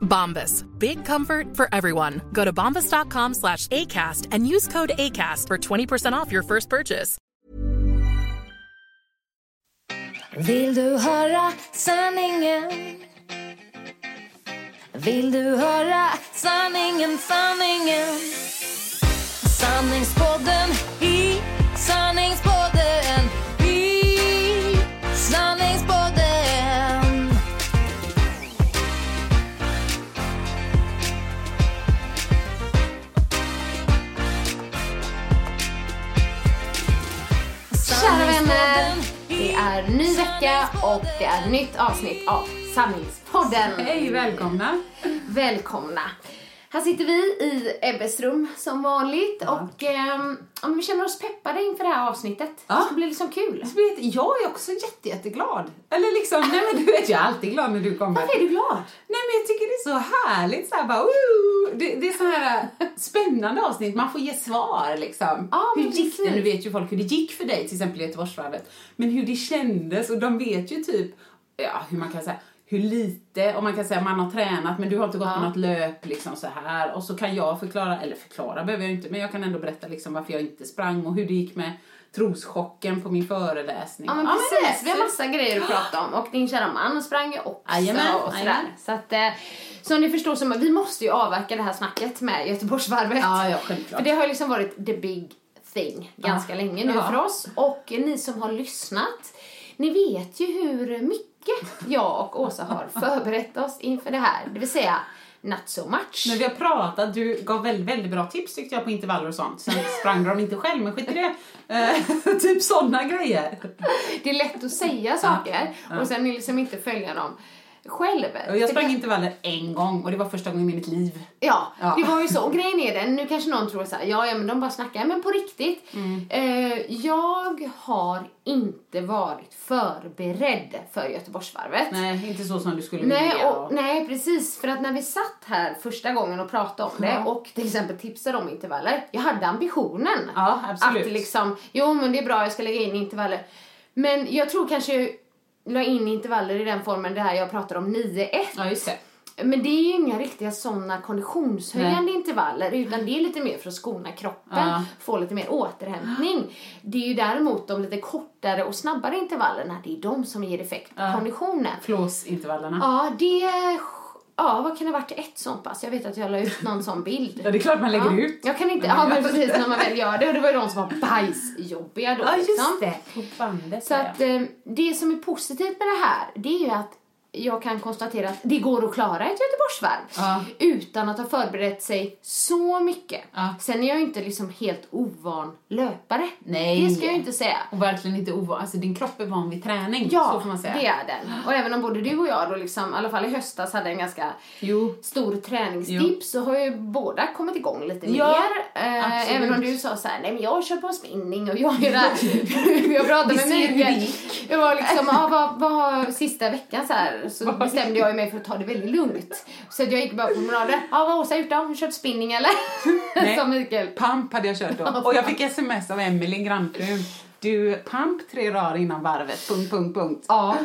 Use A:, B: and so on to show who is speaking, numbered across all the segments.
A: Bombas. Big comfort for everyone. Go to bombas.com slash ACAST and use code ACAST for 20% off your first purchase.
B: Vill du höra sanningen? Vill du höra sanningen, sanningen? Sanningspodden i sanningspodden
C: vecka och det är nytt avsnitt av Sanningspodden.
D: Hej, välkomna!
C: Välkomna! Här sitter vi i Ebbes rum som vanligt och ehm, om vi känner oss peppade inför det här avsnittet.
D: Ja.
C: Det ska bli liksom kul.
D: Jag är också jätte, jätteglad. Eller liksom, nej men du vet, jag är alltid glad när du kommer.
C: Varför är du glad?
D: Nej men jag tycker det är så härligt så här bara, woo! det, det är så här spännande avsnitt, man får ge svar liksom.
C: Ja,
D: hur gick det? Nu vet ju folk hur det gick för dig till exempel i Göteborgsvarvet. Men hur det kändes och de vet ju typ, ja hur man kan säga, hur lite, och man kan säga man har tränat men du har inte gått på något löp liksom så här och så kan jag förklara, eller förklara behöver jag inte men jag kan ändå berätta liksom varför jag inte sprang och hur det gick med troschocken på min föreläsning.
C: Ja men
D: det
C: precis,
D: är
C: vi har massa grejer att prata om och din kära man sprang ju också
D: Jajamän,
C: och sådär. Så att, eh, som ni förstår så vi måste ju avverka det här snacket med Göteborgsvarvet.
D: Ja, ja, självklart.
C: För det har ju liksom varit the big thing ganska
D: Ja.
C: länge nu
D: Ja.
C: för oss. Och ni som har lyssnat, ni vet ju hur mycket jag och Åsa har förberett oss inför det här. Det vill säga, not so much.
D: Men vi har pratat, du gav väldigt, väldigt bra tips tyckte jag på intervaller och sånt. Sen sprang de inte själv, men skit i det. Eh, typ sådana grejer.
C: Det är lätt att säga saker och sen liksom inte följa dem själv.
D: Och jag sprang intervaller en gång och det var första gången i mitt liv.
C: Ja,
D: Ja.
C: det var ju så. Och grejen är den, nu kanske någon tror så här, ja, ja men de bara snackar, men på riktigt.
D: Mm.
C: Eh, jag har inte varit förberedd för Göteborgsvarvet.
D: Nej, inte så som du skulle
C: Nej,
D: vilja.
C: och, nej, precis. För att när vi satt här första gången och pratade om det och till exempel tipsade om intervaller. Jag hade ambitionen
D: Ja, absolut.
C: att liksom, jo men det är bra, jag ska lägga in intervaller. Men jag tror kanske la in intervaller i den formen det här jag pratar om 9-1.
D: Ja, just det.
C: Men det är ju inga riktiga sådana konditionshöjande intervaller utan det är lite mer för att skona kroppen,
D: Ja.
C: få lite mer återhämtning. Det är ju däremot de lite kortare och snabbare intervallerna, det är de som ger effekt på konditionen.
D: Flåsintervallerna.
C: Ja, det... Ja, vad kan det ha varit ett sånt pass? Jag vet att jag la ut någon sån bild.
D: Ja, det är klart man lägger
C: Ja,
D: ut.
C: Jag kan inte, ja men precis när man väl gör det. Och det var ju de som var bajsjobbiga då
D: Ja,
C: liksom.
D: just det. På bandet.
C: Så att eh, det som är positivt med det här, det är ju att jag kan konstatera att det går att klara ett Göteborgsvarv
D: Ja.
C: utan att ha förberett sig så mycket.
D: Ja.
C: Sen är jag ju inte liksom helt ovan löpare.
D: Nej.
C: Det ska jag ju inte säga.
D: Och verkligen inte ovan. Alltså din kropp är van vid träning.
C: Ja,
D: så får man säga.
C: det är den. Och även om både du och jag då liksom, i alla fall i höstas hade en ganska
D: Jo.
C: stor träningsdipp så har ju båda kommit igång lite
D: Ja,
C: mer.
D: Absolut.
C: även om du sa så här, nej men jag kör på spinning och jag gör det här. jag pratade med
D: gick.
C: Jag var liksom, ja, vad, vad har sista veckan så här så bestämde jag mig för att ta det väldigt lugnt. Så att jag gick bara på promenader. Ja, vad har Åsa gjort då? Hon kört spinning eller?
D: Nej.
C: Som Mikael.
D: Pump hade jag kört då. Och jag fick sms av Emelie, grannfrun. Du, pump tre dagar innan varvet. Punkt, punkt, punkt.
C: Ja.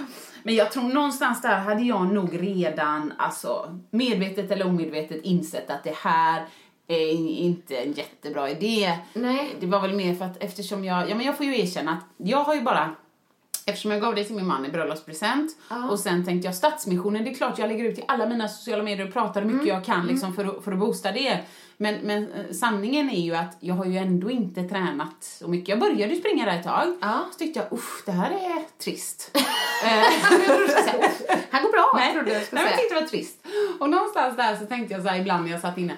D: Men jag tror någonstans där hade jag nog redan, alltså medvetet eller omedvetet insett att det här är inte en jättebra idé.
C: Nej.
D: Det var väl mer för att eftersom jag, ja men jag får ju erkänna att jag har ju bara Eftersom jag gav det till min man i bröllopspresent och sen tänkte jag Stadsmissionen, det är klart jag lägger ut i alla mina sociala medier och pratar hur mycket jag kan liksom för, att, för att boosta det. Men, men eh, sanningen är ju att jag har ju ändå inte tränat så mycket. Jag började springa där ett tag.
C: Ja.
D: Så tyckte jag, usch, det här är trist.
C: Han går bra,
D: Nej,
C: trodde jag skulle
D: nej, jag
C: säga.
D: tyckte det var trist. Och någonstans där så tänkte jag så här ibland när jag satt inne.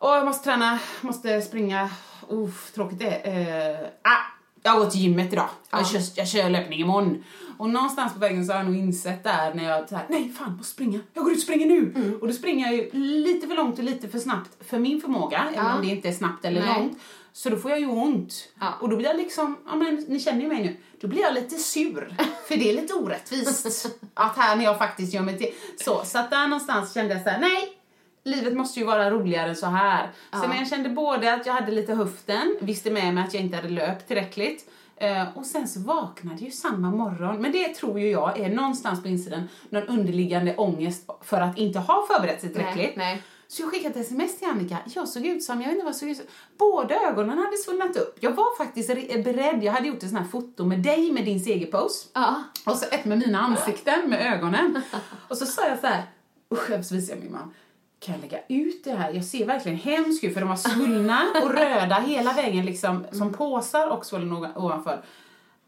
D: Åh, jag måste träna, måste springa. Uff, tråkigt det är. Eh, ah, jag går till gymmet idag. Jag, kör, jag kör löpning imorgon. Och någonstans på vägen så har jag nog insett där när jag så här, nej fan, måste springa. Jag går ut och springer nu.
C: Mm.
D: Och då springer jag ju lite för långt och lite för snabbt för min förmåga, även om det inte är snabbt eller
C: Nej.
D: långt. Så då får jag ju ont.
C: Ja.
D: Och då blir jag liksom, ja men ni känner ju mig nu, då blir jag lite sur. För det är lite orättvist att här när jag faktiskt gör mig till. Så, så att där någonstans kände jag så här, nej, livet måste ju vara roligare än så här. Så när jag kände både att jag hade lite höften, visste med mig att jag inte hade löpt tillräckligt. eh, Och sen så vaknade ju samma morgon, men det tror ju jag är någonstans på insidan någon underliggande ångest för att inte ha förberett sig tillräckligt.
C: Nej, nej.
D: Så jag skickade ett sms till Annika. Jag såg ut som, jag vet inte vad jag såg ut som. Båda ögonen hade svullnat upp. Jag var faktiskt re- beredd. Jag hade gjort ett sånt här foto med dig med din segerpose.
C: Ja.
D: Och så ett med mina ansikten, med ögonen. Och så sa jag så här, usch, jag visar min man. Kan jag lägga ut det här? Jag ser verkligen hemsk ut för de var svullna och röda hela vägen liksom som påsar och svullen ovan- ovanför.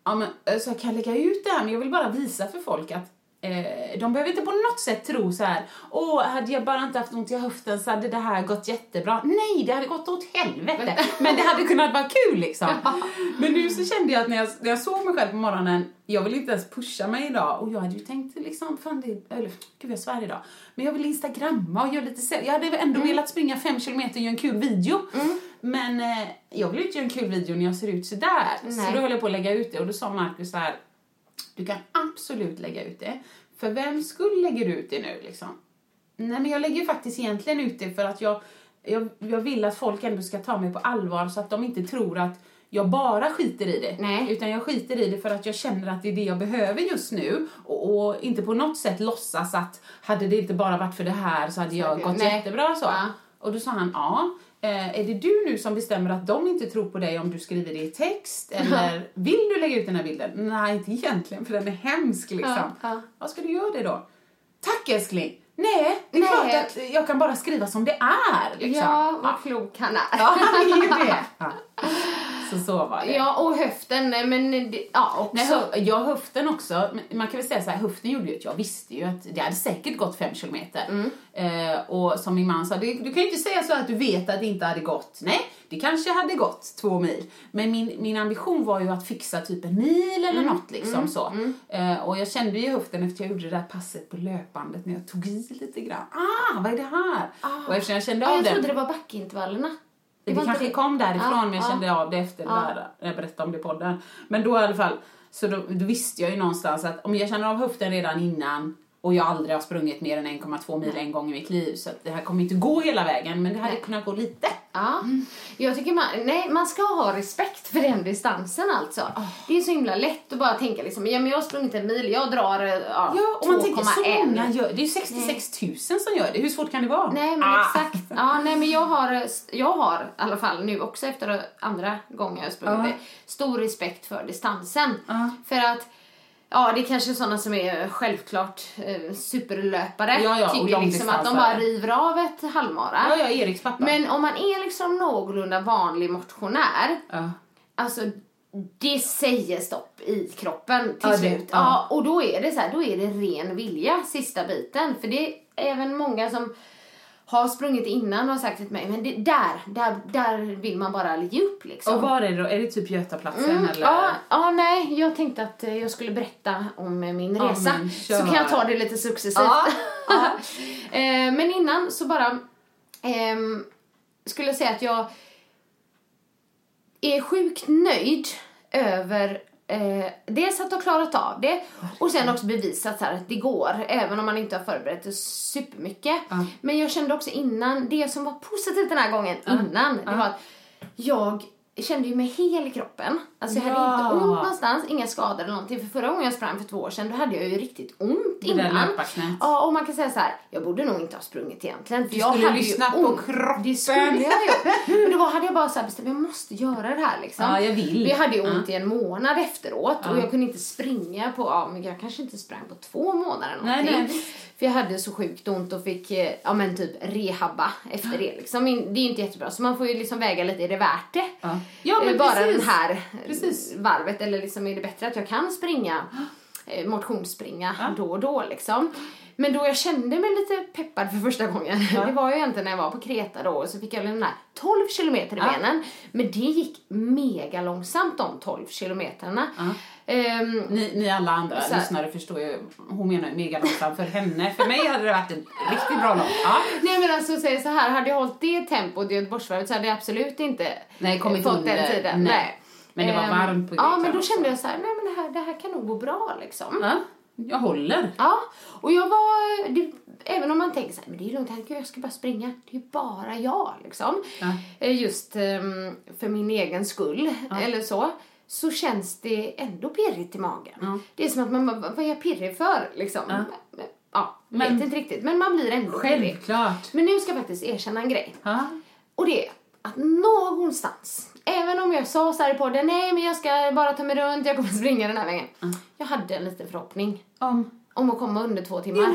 D: Ja, men, så jag kan lägga ut det här men jag vill bara visa för folk att eh, de behöver inte på något sätt tro så här. Åh, hade jag bara inte haft ont i höften så hade det här gått jättebra. Nej, det hade gått åt helvete. Men det hade kunnat vara kul liksom. Men nu så kände jag att när jag, när jag såg mig själv på morgonen, jag vill inte ens pusha mig idag. Och jag hade ju tänkt liksom, fan det, eller gud jag svär idag. Men jag vill instagramma och göra lite. Jag hade ändå velat springa fem kilometer och göra en kul video. Men eh, jag vill inte göra en kul video när jag ser ut sådär. Så
C: Nej.
D: då höll jag på att lägga ut det och då sa Markus så här, du kan absolut lägga ut det. För vem skull lägger du ut det nu liksom? Nej men jag lägger faktiskt egentligen ut det för att jag, jag, jag vill att folk ändå ska ta mig på allvar så att de inte tror att jag bara skiter i det.
C: Nej.
D: Utan jag skiter i det för att jag känner att det är det jag behöver just nu. Och, och inte på något sätt låtsas att hade det inte bara varit för det här så hade jag gått
C: Nej.
D: jättebra så.
C: Ja.
D: Och då sa han, ja. Eh, är det du nu som bestämmer att de inte tror på dig om du skriver det i text? Eller vill du lägga ut den här bilden? Nej, inte egentligen för den är hemsk liksom.
C: Ja, ja.
D: Vad ska du göra det då? Tack älskling! Nej, det är
C: Nej.
D: klart att jag kan bara skriva som det är. Liksom.
C: Ja, vad klok han är.
D: ja han är ju det. Ja. Så så var det.
C: Ja, och höften, men det, ja också.
D: Nej, hö- ja, höften också. Man kan väl säga så här, höften gjorde ju att jag visste ju att det hade säkert gått fem kilometer.
C: Mm.
D: Eh, och som min man sa, det, du kan ju inte säga så att du vet att det inte hade gått. Nej, det kanske hade gått två mil. Men min, min ambition var ju att fixa typ en mil eller
C: Mm.
D: något liksom så. Eh, och jag kände ju höften efter jag gjorde det där passet på löpbandet när jag tog i lite grann. Ah, vad är det här? Och eftersom jag kände
C: ja,
D: av
C: jag
D: den.
C: trodde det var backintervallerna.
D: Det,
C: var
D: kanske
C: inte
D: kom därifrån
C: Ja,
D: men jag
C: ja.
D: kände av det efter det där, när jag berättade om det i podden. Men då i alla fall, så då, då visste jag ju någonstans att om jag känner av höften redan innan och jag aldrig har sprungit mer än 1,2 mil en gång i mitt liv så att det här kommer inte gå hela vägen men det hade
C: Nej.
D: kunnat gå lite.
C: Ja, jag tycker man, nej, man ska ha respekt för den distansen alltså. Det är så himla lätt att bara tänka liksom, ja men jag har sprungit en mil, jag drar eh, ja,
D: Ja, och man tänker så
C: 2,1.
D: många gör det. är ju 66 000 som gör det. Hur svårt kan det vara?
C: Nej men
D: Ah.
C: exakt. Ja, nej men jag har, jag har i alla fall nu också efter andra gången jag sprungit det, stor respekt för distansen.
D: Ja.
C: För att Ja, det är kanske sådana som är självklart eh, superlöpare.
D: Ja, ja,
C: tycker liksom att de bara river av ett halvmara.
D: Ja, ja, Eriks pappa.
C: Men om man är liksom någorlunda vanlig motionär,
D: Ja.
C: alltså det säger stopp i kroppen till
D: Ja,
C: slut.
D: ja.
C: Ja. och då är det så här, då är det ren vilja sista biten. För det är även många som har sprungit innan och sagt till mig, men det, där, där, där vill man bara ge upp liksom.
D: Och var är det då? Är det typ Götaplatsen
C: Mm,
D: eller?
C: ja, ja, nej, jag tänkte att eh, jag skulle berätta om eh, min resa.
D: men
C: så kan jag ta det lite successivt.
D: Ja, ja.
C: Eh, men innan så bara ehm, skulle jag säga att jag är sjukt nöjd över eh, dels att ha klarat av det och sen också bevisat så att det går även om man inte har förberett det supermycket.
D: Ja.
C: Men jag kände också innan, det som var positivt den här gången innan, det var att jag kände ju mig hel i kroppen. Alltså jag hade
D: Ja.
C: inte ont någonstans, inga skador eller någonting. För förra gången jag sprang för två år sedan, då hade jag ju riktigt ont
D: Det
C: innan. Ja, och man kan säga så här, jag borde nog inte ha sprungit egentligen. För
D: Du
C: jag
D: skulle
C: hade
D: lyssna
C: ju
D: på
C: ont.
D: kroppen.
C: Det skulle jag ju. Men då hade jag bara så här bestämt, jag måste göra det här liksom.
D: Ja, jag vill.
C: Men jag hade ju ont i en månad efteråt och jag kunde inte springa på, ja men jag kanske inte sprang på två månader eller
D: Nej,
C: någonting.
D: nej,
C: För jag hade så sjukt ont och fick, eh, ja men typ rehabba efter det liksom. Det är inte jättebra så man får ju liksom väga lite, är det värt det?
D: Ja. Men
C: Eh, Bara
D: precis.
C: den här
D: Precis.
C: varvet eller liksom är det bättre att jag kan springa, eh, motionsspringa då och då liksom. Men då jag kände mig lite peppad för första gången, det var ju egentligen när jag var på Kreta då och så fick jag den här 12 kilometer i benen. Men det gick mega långsamt de 12 kilometerna. Ehm,
D: Ni, ni alla andra
C: Så
D: lyssnare förstår ju, hon menar ju mega långsamt för henne. För mig hade det varit en riktigt bra lång. Ja.
C: Nej men alltså säg så här, hade jag hållit det tempot i Göteborgsvarvet så hade jag absolut inte
D: Nej, kommit
C: fått
D: under.
C: den tiden.
D: Nej.
C: Nej.
D: Men det var
C: Ehm,
D: varmt på
C: Ja
D: Grekland
C: men då kände jag så här, nej men det här, det här kan nog gå bra liksom.
D: ja. Jag håller.
C: Ja, och jag var, det, även om man tänker så här, men det är lugnt, herregud, jag ska bara springa. Det är bara jag liksom.
D: Ja.
C: Eh, Just ehm, för min egen skull, eller så. Så känns det ändå pirrigt i magen. Det är som att man bara, vad är jag pirrig för liksom? Ja, ja
D: Men-
C: vet inte riktigt, men man blir ändå pirrig.
D: Självklart.
C: Men nu ska jag faktiskt erkänna en grej.
D: Ja.
C: Och det är att någonstans, även om jag sa så här i podden, nej men jag ska bara ta mig runt, jag kommer springa den här vägen. Jag hade en liten förhoppning
D: Om.
C: om att komma under två timmar.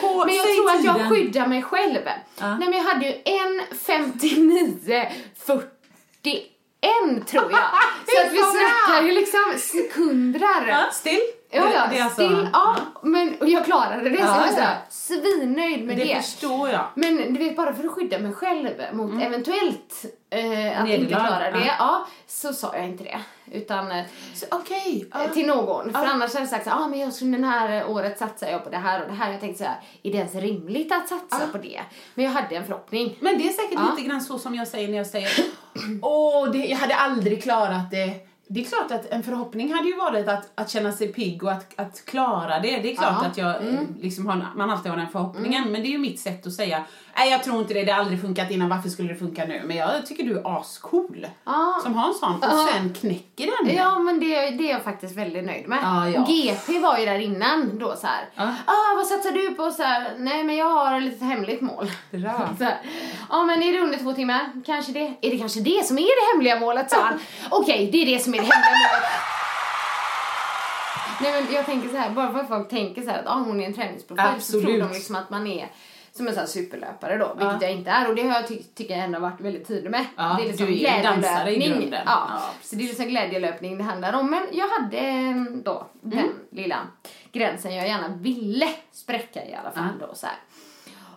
D: På,
C: Men jag tror att jag skyddar mig själv. Nej men jag hade ju en 59 41 tror jag. så att vi snackar ju liksom sekundrar.
D: Still.
C: Ja, ja,
D: Det är alltså-
C: still, ja. Men och jag klarade det så
D: Ja,
C: jag var så här svinnöjd med
D: Det
C: det.
D: förstår jag.
C: Men du vet, bara för att skydda mig själv mot eventuellt eh, att inte klara det,
D: ja.
C: ja. så sa jag inte det. Utan eh,
D: Så, Okej. ja.
C: till någon. För annars hade jag sagt så här, ah, men jag den här året satsar jag på det här och det här. Jag tänkte så här, är det ens rimligt att satsa på det? Men jag hade en förhoppning.
D: Men det är säkert lite grann så som jag säger när jag säger Åh, det, jag hade aldrig klarat det. Det är klart att en förhoppning hade ju varit att, att känna sig pigg och att, att klara det. Det är klart
C: Ja.
D: att jag, eh, liksom har, man alltid har den förhoppningen. Men det är ju mitt sätt att säga, nej jag tror inte det, det har aldrig funkat innan, varför skulle det funka nu? Men jag tycker du är ascool
C: Ja.
D: som har en sån och
C: Ja.
D: sen knäcker den.
C: Ja, men det, det är jag faktiskt väldigt nöjd med.
D: Ja, ja.
C: GP var ju där innan då så här.
D: Ja.
C: Ah, vad satsar du på? Så här, Nej, men jag har ett litet hemligt mål.
D: Bra.
C: Så här, Ja, men är det under två timmar? Kanske det. Är det kanske det som är det hemliga målet? sa han. Okej, det är det som det hemliga. Nej, men jag tänker så här, bara för att folk tänker så här att ah, hon är en träningsprofil så tror
D: Absolut.
C: de liksom att man är som en sån superlöpare då, vilket jag inte är och det har jag ty- tycker jag ändå varit väldigt tydlig med.
D: Ja,
C: det är liksom
D: du är ju en dansare i
C: glädjelöpning.
D: grunden.
C: Ja,
D: Ja,
C: så det är liksom glädjelöpning det handlar om. Men jag hade eh, då den
D: Mm.
C: lilla gränsen jag gärna ville spräcka i alla fall då så här.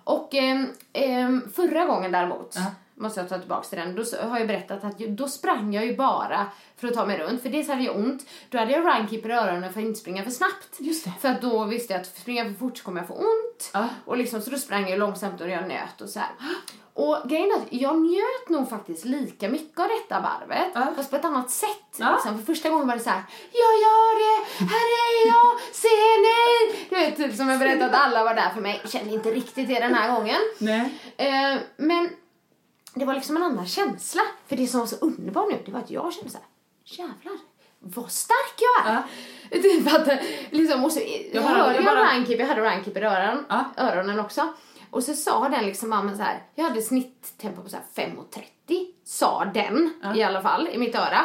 C: Och ehm, förra gången däremot, måste jag ta tillbaka till den, då har jag berättat att då sprang jag ju bara för att ta mig runt. För dels hade jag ont, då hade jag runkeeper i öronen för att inte springa för snabbt.
D: Just det.
C: För att då visste jag att springer jag för fort så kommer jag få ont.
D: Ja.
C: Och liksom, så då sprang jag långsamt och jag nöt och så här. Och grejen är att jag njöt nog faktiskt lika mycket av detta varvet,
D: Ja.
C: fast på ett annat sätt.
D: Ja.
C: Liksom. För första gången var det så här: jag gör det, här är jag, ser ni? Du vet, typ som jag berättade att alla var där för mig. Kände inte riktigt det den här gången.
D: Nej.
C: Eh, men det var liksom en annan känsla. För det som var så underbart nu, det var att jag kände så här: jävlar, vad stark jag är. Typ att, liksom, och så, jag,
D: bara-
C: hörde
D: jag
C: jag,
D: bara-
C: runkeeper, jag hade runkeeper i öron,
D: Ja.
C: öronen också. Och så sa den liksom, ja, men så här, jag hade snitttempo på så här 5.30, sa den i alla fall i mitt öra.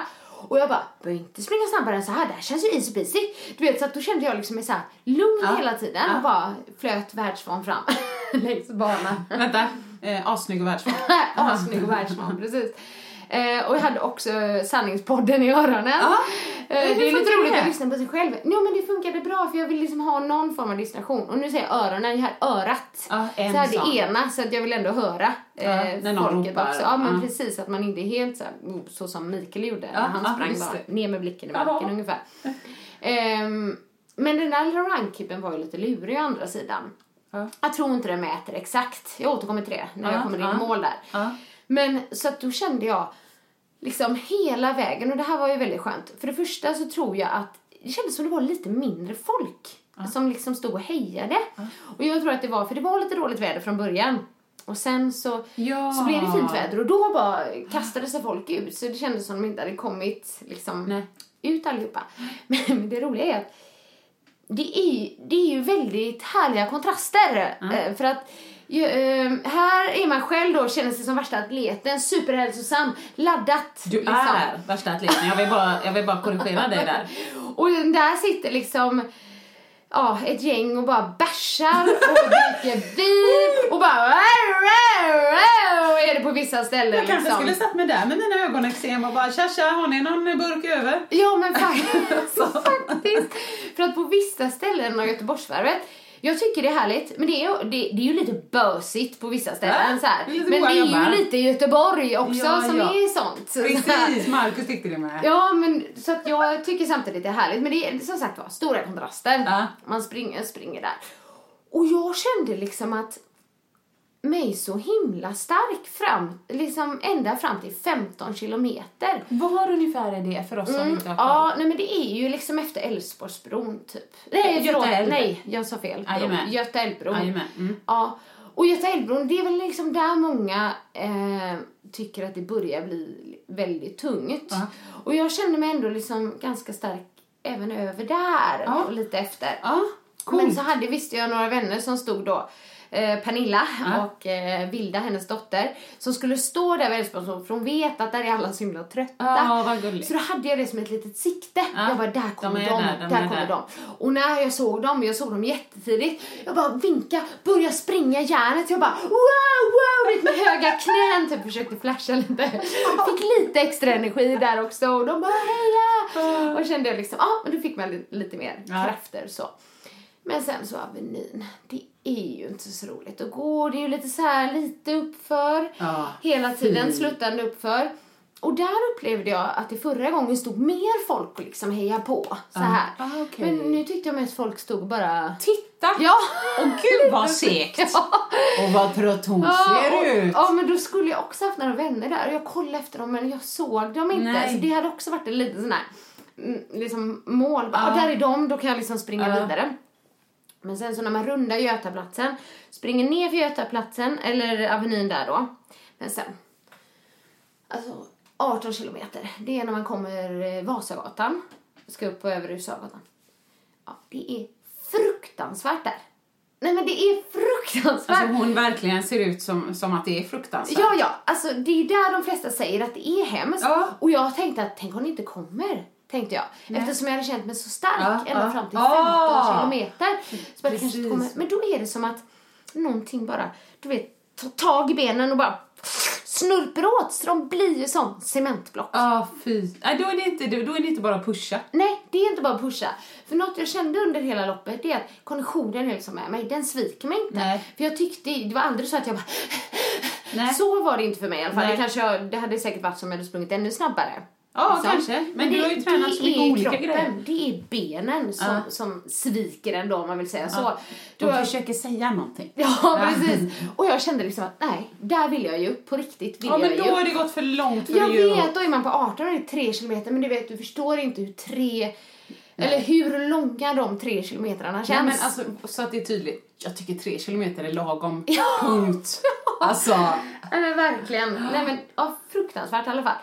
C: Och jag bara, behöver inte springa snabbare än så här, det här känns ju easy peasy. Du vet, så att då kände jag liksom mig så här lugn
D: Ja.
C: hela tiden
D: Ja.
C: och bara flöt världsvan fram längs banan.
D: Vänta, eh, assnygg och världsvan.
C: Assnygg och världsvan, precis. Eh, och jag hade också sanningspodden i öronen. Eh, det är lite roligt
D: det?
C: att lyssna på sig själv. Jo men det funkade bra för jag vill liksom ha någon form av distraktion. Och nu säger jag öronen, jag har örat.
D: En
C: så
D: sån.
C: det ena så att jag vill ändå höra eh,
D: Ja,
C: folket också. Ja men
D: Ja.
C: precis, att man inte är helt så, här, så som Mikael gjorde när han sprang bara ner med blicken i marken ungefär. Ehm, men den där runkeepen var ju lite lurig å andra sidan.
D: Ja.
C: Jag tror inte den mäter exakt. Jag återkommer till det när
D: Ja,
C: jag kommer in i mål där. Men så att då kände jag liksom hela vägen och det här var ju väldigt skönt. För det första så tror jag att det kändes som det var lite mindre folk som liksom stod och hejade. Och jag tror att det var, för det var lite dåligt väder från början. Och sen så,
D: Ja.
C: så blev det fint väder och då bara kastade sig folk ut så det kändes som de inte hade kommit liksom ut allihopa. Men, men det roliga är att det är, det är ju väldigt härliga kontraster. Eh, För att ju, eh, här är man själv då, känner sig som värsta atleten, superhälsosam, laddat.
D: Du
C: liksom.
D: är värsta atleten. Jag vill bara, jag vill bara korrigera dig där.
C: Och där sitter liksom ja, ett gäng och bara bärsar och dricker vin och bara är det på vissa ställen
D: Jag kanske
C: liksom.
D: skulle satt mig där med mina ögonexem och bara tja tja, har ni någon burk över?
C: Ja men faktiskt, faktiskt. För att på vissa ställen av Göteborgsvarvet jag tycker det är härligt, men det är, det, det är ju lite bösigt på vissa ställen.
D: Ja,
C: så här.
D: det
C: Men det är
D: goa
C: ju lite Göteborg också
D: Ja,
C: som
D: ja.
C: är sånt. Så.
D: Precis, Markus tyckte det med.
C: Ja, men så att jag tycker samtidigt det är härligt. Men det är som sagt var stora kontraster.
D: Ja.
C: Man springer, springer där. Och jag kände liksom att mig så himla stark fram, liksom ända fram till 15 kilometer.
D: Var ungefär är det för oss som
C: Mm,
D: inte har
C: ja, nej men det är ju liksom efter Älvsborgsbron typ. Nej,
D: Göta älv.
C: nej, jag sa fel.
D: Jajamän.
C: Göta älvbron.
D: Mm.
C: Ja, och Göta älvbron, det är väl liksom där många eh, tycker att det börjar bli väldigt tungt.
D: Ja.
C: Och jag kände mig ändå liksom ganska stark även över där
D: Ja.
C: och lite efter.
D: Ja, coolt.
C: Men så hade, visste jag några vänner som stod då eh, Pernilla
D: Ja.
C: och eh, Vilda, hennes dotter, som skulle stå där vid Älvsborgsbron för hon vet att där är alla så himla trötta.
D: Ja.
C: Så då hade jag det som ett litet sikte.
D: Ja,
C: Jag bara, där kommer
D: de
C: de,
D: är där, de
C: där
D: är
C: kommer de. Och när jag såg dem, jag såg dem jättetidigt, jag bara vinka, börja springa järnet. Jag bara wow, wow, vet, med höga knän, typ försökte flasha lite. Fick lite extra energi där också och de bara heja! Och kände jag liksom, ja, men då fick man li- lite mer krafter så. Men sen så Avenyn, det är ju inte så roligt att gå. Det är ju lite så här lite uppför.
D: Ja.
C: Hela tiden sluttande uppför. Och där upplevde jag att det förra gången stod mer folk och liksom heja på. Så här.
D: Ah, okej.
C: Men nu tyckte jag mest folk stod och bara...
D: Titta!
C: Ja!
D: Och gud vad segt!
C: Ja.
D: Och vad trött hon
C: Ja,
D: ser
C: och,
D: ut!
C: ja, men då skulle jag också haft några vänner där jag kollade efter dem men jag såg dem inte.
D: Nej.
C: Så det hade också varit en liten sån här mm, liksom mål. Bara, ah, där är de, då kan jag liksom springa
D: Ja.
C: vidare. Men sen så när man rundar Götaplatsen, springer ner för Götaplatsen, eller Avenyn där då. Men sen, alltså 18 kilometer, det är när man kommer eh, Vasagatan, ska upp på Övre Husagatan. Ja, det är fruktansvärt där. Nej men det är fruktansvärt.
D: Alltså hon verkligen ser ut som, som att det är fruktansvärt.
C: Ja, ja, alltså det är där de flesta säger att det är hemskt.
D: Ja.
C: Och jag tänkte att tänk om det inte kommer, tänkte jag. Eftersom jag hade känt mig så stark
D: Ja,
C: ända
D: ja.
C: fram till 15
D: Ah.
C: kilometer. Så det kanske kommer. Men då är det som att någonting bara, du vet, tar tag i benen och bara snurper åt så de blir ju som cementblock.
D: Ja, fy. Nej, då är, det inte, då är det inte bara att pusha.
C: Nej, det är inte bara att pusha. För något jag kände under hela loppet det är att konditionen är liksom med mig. Den sviker mig inte.
D: Nej.
C: För jag tyckte, det var aldrig så att jag bara...
D: Nej.
C: Så var det inte för mig i alla fall.
D: Nej.
C: Det, kanske jag, det hade säkert varit som jag hade sprungit ännu snabbare.
D: Ja,
C: Liksom.
D: kanske. Men du har ju
C: det-
D: tränat så
C: det
D: mycket olika
C: kroppen,
D: grejer.
C: Det är benen som,
D: Ja.
C: som sviker en då, om man vill säga så.
D: Ja.
C: Då
D: De
C: jag-
D: försöker säga någonting.
C: Ja, precis. Och jag kände liksom att nej, där vill jag ju. På riktigt vill
D: Ja, men
C: jag
D: då
C: ju.
D: har det gått för långt för
C: Jag
D: ge upp.
C: vet, då är man på 18 och det är 3 kilometer, men du vet, du förstår inte hur tre eller hur långa de tre kilometrarna känns.
D: Nej, men alltså, så att det är tydligt. Jag tycker tre kilometer är lagom.
C: Ja.
D: Punkt. Alltså.
C: Nej men verkligen. Nej men ja, fruktansvärt i alla fall.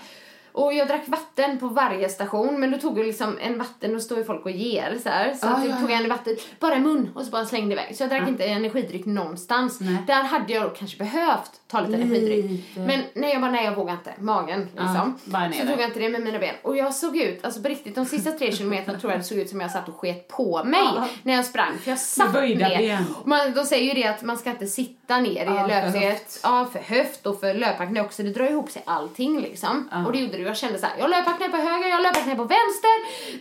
C: Och jag drack vatten på varje station, men då tog jag liksom en vatten och står ju folk och ger så här. Så
D: Ah,
C: jag tog en vatten, bara i mun och så bara slängde iväg. Så jag drack inte energidryck någonstans.
D: Nej.
C: Där hade jag kanske behövt ta lite energidryck.
D: Lite.
C: Men nej, jag bara nej jag vågar inte. Magen liksom.
D: ner
C: så tog jag inte det med mina ben. Och jag såg ut, alltså på riktigt de sista tre kilometerna tror jag det såg ut som jag satt och sket på mig
D: Ja.
C: när jag sprang. För jag satt ner. Man, de säger ju det att man ska inte sitta ner i
D: för
C: löpsteget. Ja, för höft och för löparknä också. Det drar ihop sig allting liksom.
D: Ja.
C: Och det gjorde det. Jag kände så här, jag har löparknä på höger, jag har löparknä på vänster.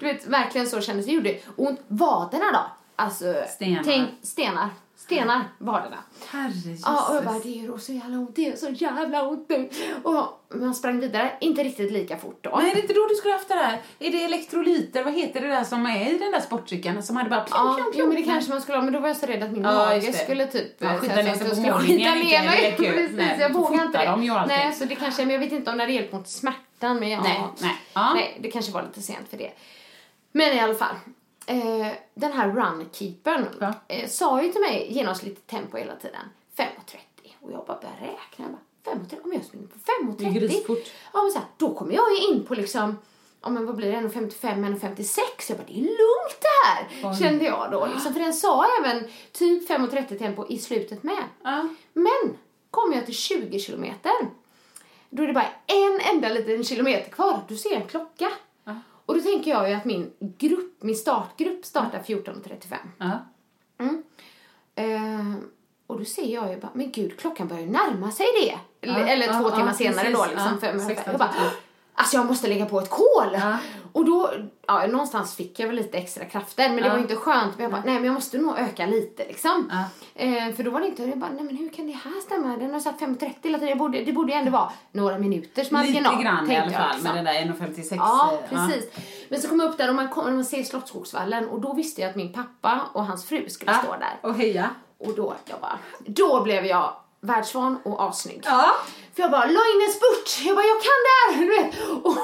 C: Du vet, verkligen så kändes det. Gjorde ont. Vaderna då? Alltså,
D: Stenar.
C: Tänk, stenar. Stenar, vaderna.
D: Herrejösses.
C: Ja, och jag bara, det gör så jävla ont, det gör så jävla ont nu. Och man sprang vidare, inte riktigt lika fort då.
D: Är det inte då du skulle haft det där? Är det elektrolyter? Vad heter det där som är i den där sportcykeln som hade bara pjong,
C: Ja,
D: pjong,
C: jo,
D: pjong?
C: men det kanske man skulle ha, men då var jag så rädd att min
D: Ja,
C: mage skulle typ...
D: Ja,
C: eh,
D: skita ner sig
C: jag
D: på
C: skulle
D: morgonen,
C: skita ner mig.
D: är.
C: Precis,
D: Nej,
C: jag vågar inte det. Nej, så det kanske, men jag vet inte om det hade hjälpt mot smärtan, men ja.
D: Nej, nej. Ja.
C: Nej, det kanske var lite sent för det. Men i alla fall. Eh, den här runkeepern
D: Ja.
C: eh, sa ju till mig genomsnittligt tempo hela tiden. 5.30. Och jag bara började räkna. Jag bara, 5.30, om jag springer på
D: Det är
C: 5.30.
D: grisfort.
C: Ja, men så här, då kommer jag ju in på liksom, men vad blir det, 1.55, 1.56. Jag bara, det är lugnt det här, kände jag då. Liksom, för den sa även typ 5.30 tempo i slutet med.
D: Ja.
C: Men kommer jag till 20 kilometer, då är det bara en enda liten kilometer kvar. Du ser en klocka. Och då tänker jag ju att min grupp, min startgrupp startar 14.35.
D: Ja.
C: Eh, och då ser jag ju bara, men gud, klockan börjar ju närma sig det. Eller, eller två timmar senare
D: precis.
C: då, liksom.
D: 16,
C: jag bara,
D: 32.
C: Alltså jag måste lägga på ett kol.
D: Ja.
C: Och då, ja, någonstans fick jag väl lite extra krafter, men det
D: Ja.
C: var inte skönt. Men jag bara, nej men jag måste nog öka lite liksom.
D: Ja.
C: Eh, för då var det inte, jag bara, nej men hur kan det här stämma? Den har satt 5.30 hela tiden. Jag borde, det borde ju ändå vara några minuters marginal.
D: Lite grann i alla fall
C: liksom.
D: med den där 1,56.
C: Ja,
D: eh,
C: precis. Men så kom jag upp där och man, kom, man ser Slottsskogsvallen och då visste jag att min pappa och hans fru skulle stå där.
D: Och heja.
C: Och då, jag bara, då blev jag världsvan och assnygg.
D: Ja.
C: För jag bara, la in en spurt! Jag bara, jag kan det här! Du vet. Och,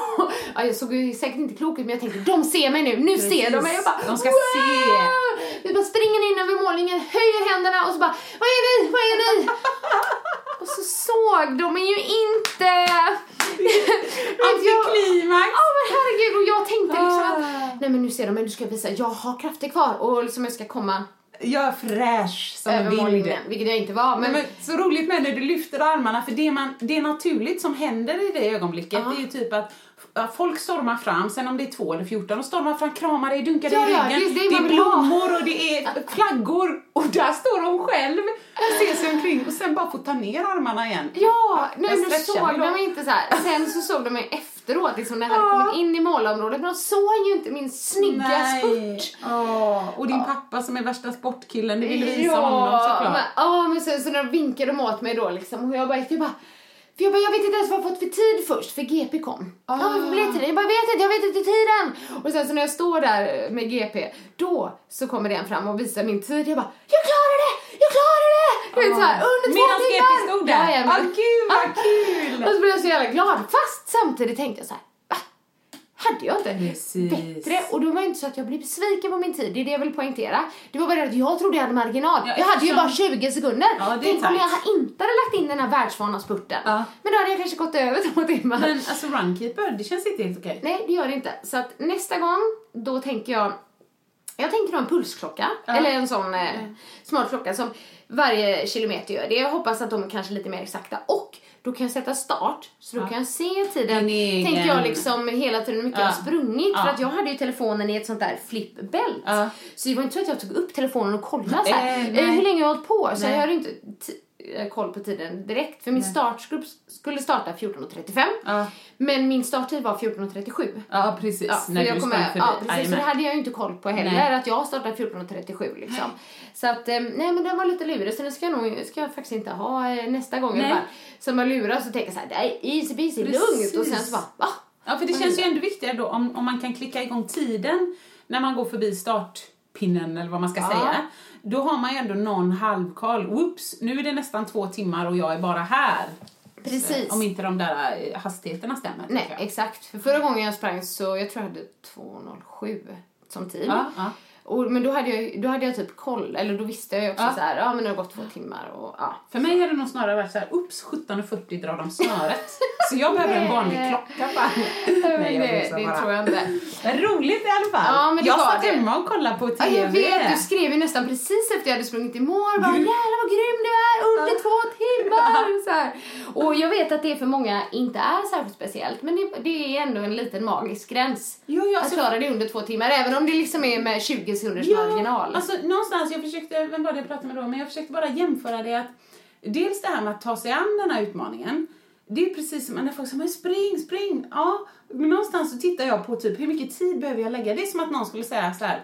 C: ja, jag såg ju säkert inte klok ut men jag tänkte, de ser mig nu, nu ser de mig. Jag bara,
D: De ska
C: "Wow!" Vi bara springer in över målningen, höjer händerna och så bara, vad är ni? Vad är ni? och så såg de mig ju inte.
D: Antiklimax.
C: Ja men herregud och jag tänkte liksom
D: Ah.
C: att, nej men nu ser de mig, nu ska jag visa, jag har krafter kvar och liksom jag ska komma
D: Jag är fräsch som en vind.
C: vilket jag inte var. Men,
D: Men, så roligt med när du lyfter armarna, för det, man, det är naturligt som händer i det ögonblicket,
C: Ja.
D: det är ju typ att folk stormar fram, sen om det är två eller fjorton, och stormar fram, kramar dig, dunkar dig
C: Ja,
D: i
C: ja,
D: ryggen.
C: det det man
D: är blommor och det är flaggor och där står hon själv och ser sig omkring och sen bara får ta ner armarna igen.
C: Ja, nej, men
D: stretchar
C: såg de mig inte så här. Sen så såg de mig efteråt, liksom när jag hade kommit in i målområdet. Men de såg ju inte min snygga spurt.
D: Åh, och din pappa som är värsta sportkillen, det ville visa honom
C: men,
D: såklart.
C: ja, men sen så när de vinkade de åt mig då liksom, och jag bara jag bara för jag, bara, jag vet inte ens vad jag fått för tid först, för GP kom. Ja, men blev tiden? Jag bara, vet inte, jag vet inte tiden. Och sen så när jag står där med GP, då så kommer den fram och visar min tid. Jag bara, jag klarar det! Jag klarar det! Du vet såhär, under två
D: Medan
C: timmar!
D: GP stod där.
C: Jajamän.
D: Ah, gud, vad kul!
C: Och så blev jag så jävla glad. Fast samtidigt tänkte jag så här? Hade jag inte
D: Precis.
C: bättre? Och då var det inte så att jag blev besviken på min tid, det är det jag vill poängtera. Det var bara att jag trodde jag hade marginal.
D: Ja,
C: jag hade ju bara 20 sekunder.
D: Ja,
C: Tänk om jag inte hade lagt in den här världsvana spurten.
D: Ja.
C: Men då hade jag kanske gått över två timmar.
D: Men alltså runkeeper, det känns inte helt okej.
C: Nej, det gör det inte. Så att nästa gång, då tänker jag jag tänker ha en pulsklocka, eller en sån eh, smart klocka som varje kilometer gör det. Jag hoppas att de är kanske lite mer exakta. Och då kan jag sätta start, så då kan jag se tiden.
D: Egen-
C: Tänker jag liksom hela tiden hur mycket jag har
D: Ja.
C: sprungit. För
D: Ja.
C: att jag hade ju telefonen i ett sånt där flipbelt.
D: Ja.
C: Så det var inte så att jag tog upp telefonen och kollade så här,
D: nej.
C: hur länge jag har hållit på. Så
D: Nej.
C: jag hade inte koll på tiden direkt. För min startgrupp skulle starta 14.35.
D: Ja.
C: Men min starttid var 14.37.
D: Ja, precis.
C: Ja,
D: när
C: jag
D: du
C: kommer,
D: sprang förbi.
C: ja, precis, så det hade jag ju inte koll på heller,
D: Nej.
C: att jag startar 14.37 liksom. Så att, eh, nej men den var lite lurig, så den ska jag nog, ska jag faktiskt inte ha eh, nästa gång.
D: Nej.
C: Jag bara, så man lurar så tänker jag så här, det är easy peasy, lugnt. Och sen så bara, va?
D: Ja, för det känns ju ändå viktigare då om, om man kan klicka igång tiden när man går förbi startpinnen eller vad man ska
C: Ja.
D: säga. Då har man ju ändå någon halvkoll. Whoops, nu är det nästan två timmar och jag är bara här.
C: Precis.
D: Om inte de där eh, hastigheterna stämmer.
C: Nej, exakt. För förra gången jag sprang så, jag tror jag hade 2.07 som tid.
D: Ja, ja.
C: Och, men då hade, jag, då hade jag typ koll, eller då visste jag också
D: Ja.
C: så här, ja men det har gått två timmar och ja.
D: För mig har det nog snarare varit så här, ups, 17.40 drar de snöret. så jag behöver en vanlig klocka bara.
C: Nej,
D: jag
C: det, det
D: bara.
C: tror jag inte.
D: Roligt i alla fall.
C: Ja, men det
D: jag satt
C: det.
D: hemma och kollade på
C: Ja,
D: TV.
C: jag vet, du skrev ju nästan precis efter jag hade sprungit i mål. Bara, jävlar vad grym du är, under två timmar. Så här. Och jag vet att det för många inte är särskilt speciellt, men det, det är ändå en liten magisk gräns.
D: Jo, ja,
C: att
D: alltså-
C: klara det under två timmar, även om det liksom är med 20 sekunders marginal.
D: alltså någonstans, jag försökte, vem var det jag pratade med då, men jag försökte bara jämföra det att dels det här med att ta sig an den här utmaningen, det är precis som när folk säger men spring, spring, ja, men någonstans så tittar jag på typ hur mycket tid behöver jag lägga, det är som att någon skulle säga så här,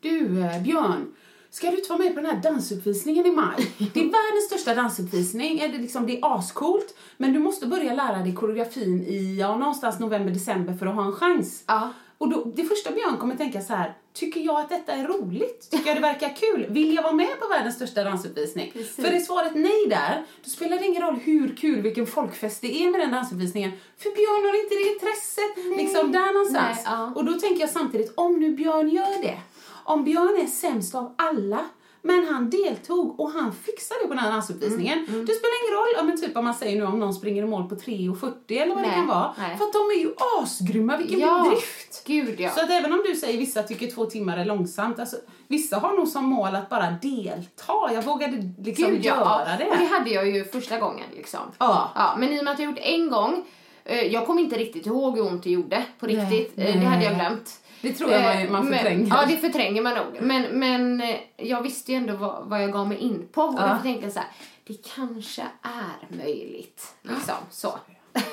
D: du eh, Björn, Ska du inte vara med på den här dansuppvisningen i maj? Det är världens största dansuppvisning. Är det, liksom, det är ascoolt. Men du måste börja lära dig koreografin i ja, någonstans november, december för att ha en chans.
C: Ja.
D: Och då, det första Björn kommer tänka så här, tycker jag att detta är roligt? Tycker jag det verkar kul? Vill jag vara med på världens största dansuppvisning?
C: Precis.
D: För är svaret nej där, då spelar det ingen roll hur kul, vilken folkfest det är med den dansuppvisningen. För Björn har inte det intresset, liksom där någonstans.
C: Nej, ja.
D: Och då tänker jag samtidigt, om nu Björn gör det, om Björn är sämst av alla Men han deltog och han fixade det på den här dansuppvisningen.
C: Mm,
D: Det spelar ingen roll, men typ om man säger nu om någon springer i mål på 3.40 eller vad det
C: Nej,
D: kan vara.
C: nej.
D: För att de är ju asgrymma, vilken
C: Ja,
D: bedrift!
C: gud ja.
D: Så att även om du säger vissa tycker två timmar är långsamt, alltså, vissa har nog som mål att bara delta. Jag vågade liksom
C: Gud, ja.
D: göra det.
C: Och det hade jag ju första gången liksom.
D: Ja.
C: ja. Men i och med att jag gjort en gång, eh, jag kommer inte riktigt ihåg hur ont det gjorde på riktigt. Eh,
D: nej.
C: Det hade jag glömt.
D: Det tror jag man,
C: Eh,
D: man
C: men-
D: förtränger.
C: Ja, det förtränger man nog. Men, men eh, jag visste ju ändå vad, vad jag gav mig in på. Och
D: Ja.
C: därför tänkte jag så här, det kanske är möjligt. Liksom, så.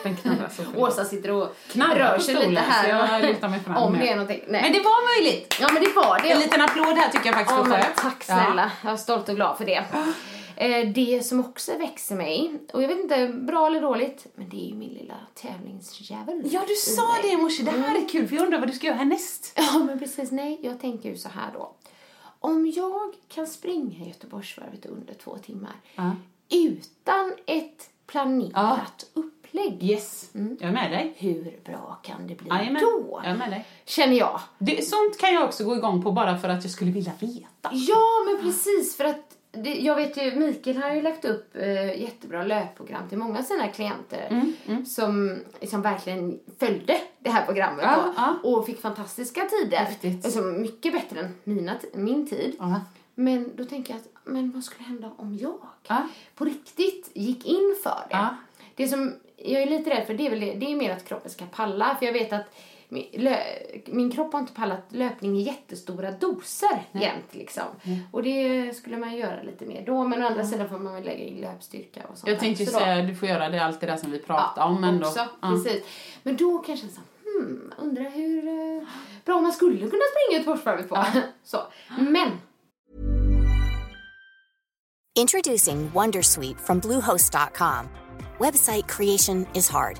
D: Den knarrar så för
C: Åsa sitter och
D: Knarrar
C: rör sig
D: stolen,
C: lite här.
D: jag mig fram
C: Om det är någonting. Nej.
D: Men det var möjligt!
C: Ja, men det var det.
D: En liten applåd här tycker jag faktiskt
C: Ja, men tack snälla. Jag är stolt och glad för det. Eh, Det som också växer mig, och jag vet inte, bra eller dåligt, men det är ju min lilla tävlingsdjävul.
D: Ja, du sa det i morse. Det här är kul, för jag undrar vad du ska göra härnäst.
C: Ja, men precis. Nej, jag tänker ju så här då. Om jag kan springa Göteborgsvarvet under två timmar
D: Ja.
C: utan ett planerat upplägg,
D: Yes, jag är med dig.
C: hur bra kan det bli
D: Jajamän,
C: då?
D: jag är med dig.
C: Känner jag.
D: Det, sånt kan jag också gå igång på bara för att jag skulle vilja veta.
C: Ja, men precis. För att det, jag vet ju, Mikael har ju lagt upp eh, jättebra löpprogram till många av sina klienter
D: Mm,
C: som liksom verkligen följde det här programmet
D: Ja,
C: då,
D: ja.
C: och fick fantastiska tider.
D: Häftigt.
C: Alltså, mycket bättre än mina, min tid.
D: Ja.
C: Men då tänker jag att, men vad skulle hända om jag
D: Ja.
C: på riktigt gick in för det? Det som jag är lite rädd för det är väl det, det är mer att kroppen ska palla. För jag vet att min, kropp har inte pallat löpning i jättestora doser jämt liksom. Och det skulle man göra lite mer då. Men å andra sidan får man väl lägga in löpstyrka och sånt
D: Jag tänkte
C: då.
D: säga, du får göra det, allt det där som vi pratade
C: Ja,
D: om. Men
C: också,
D: då, ja.
C: precis. Men då kanske jag så hmm, undrar hur eh, bra man skulle kunna springa Göteborgsvarvet på. så. Men
E: Introducing Wondersuite from Bluehost.com. Website creation is hard,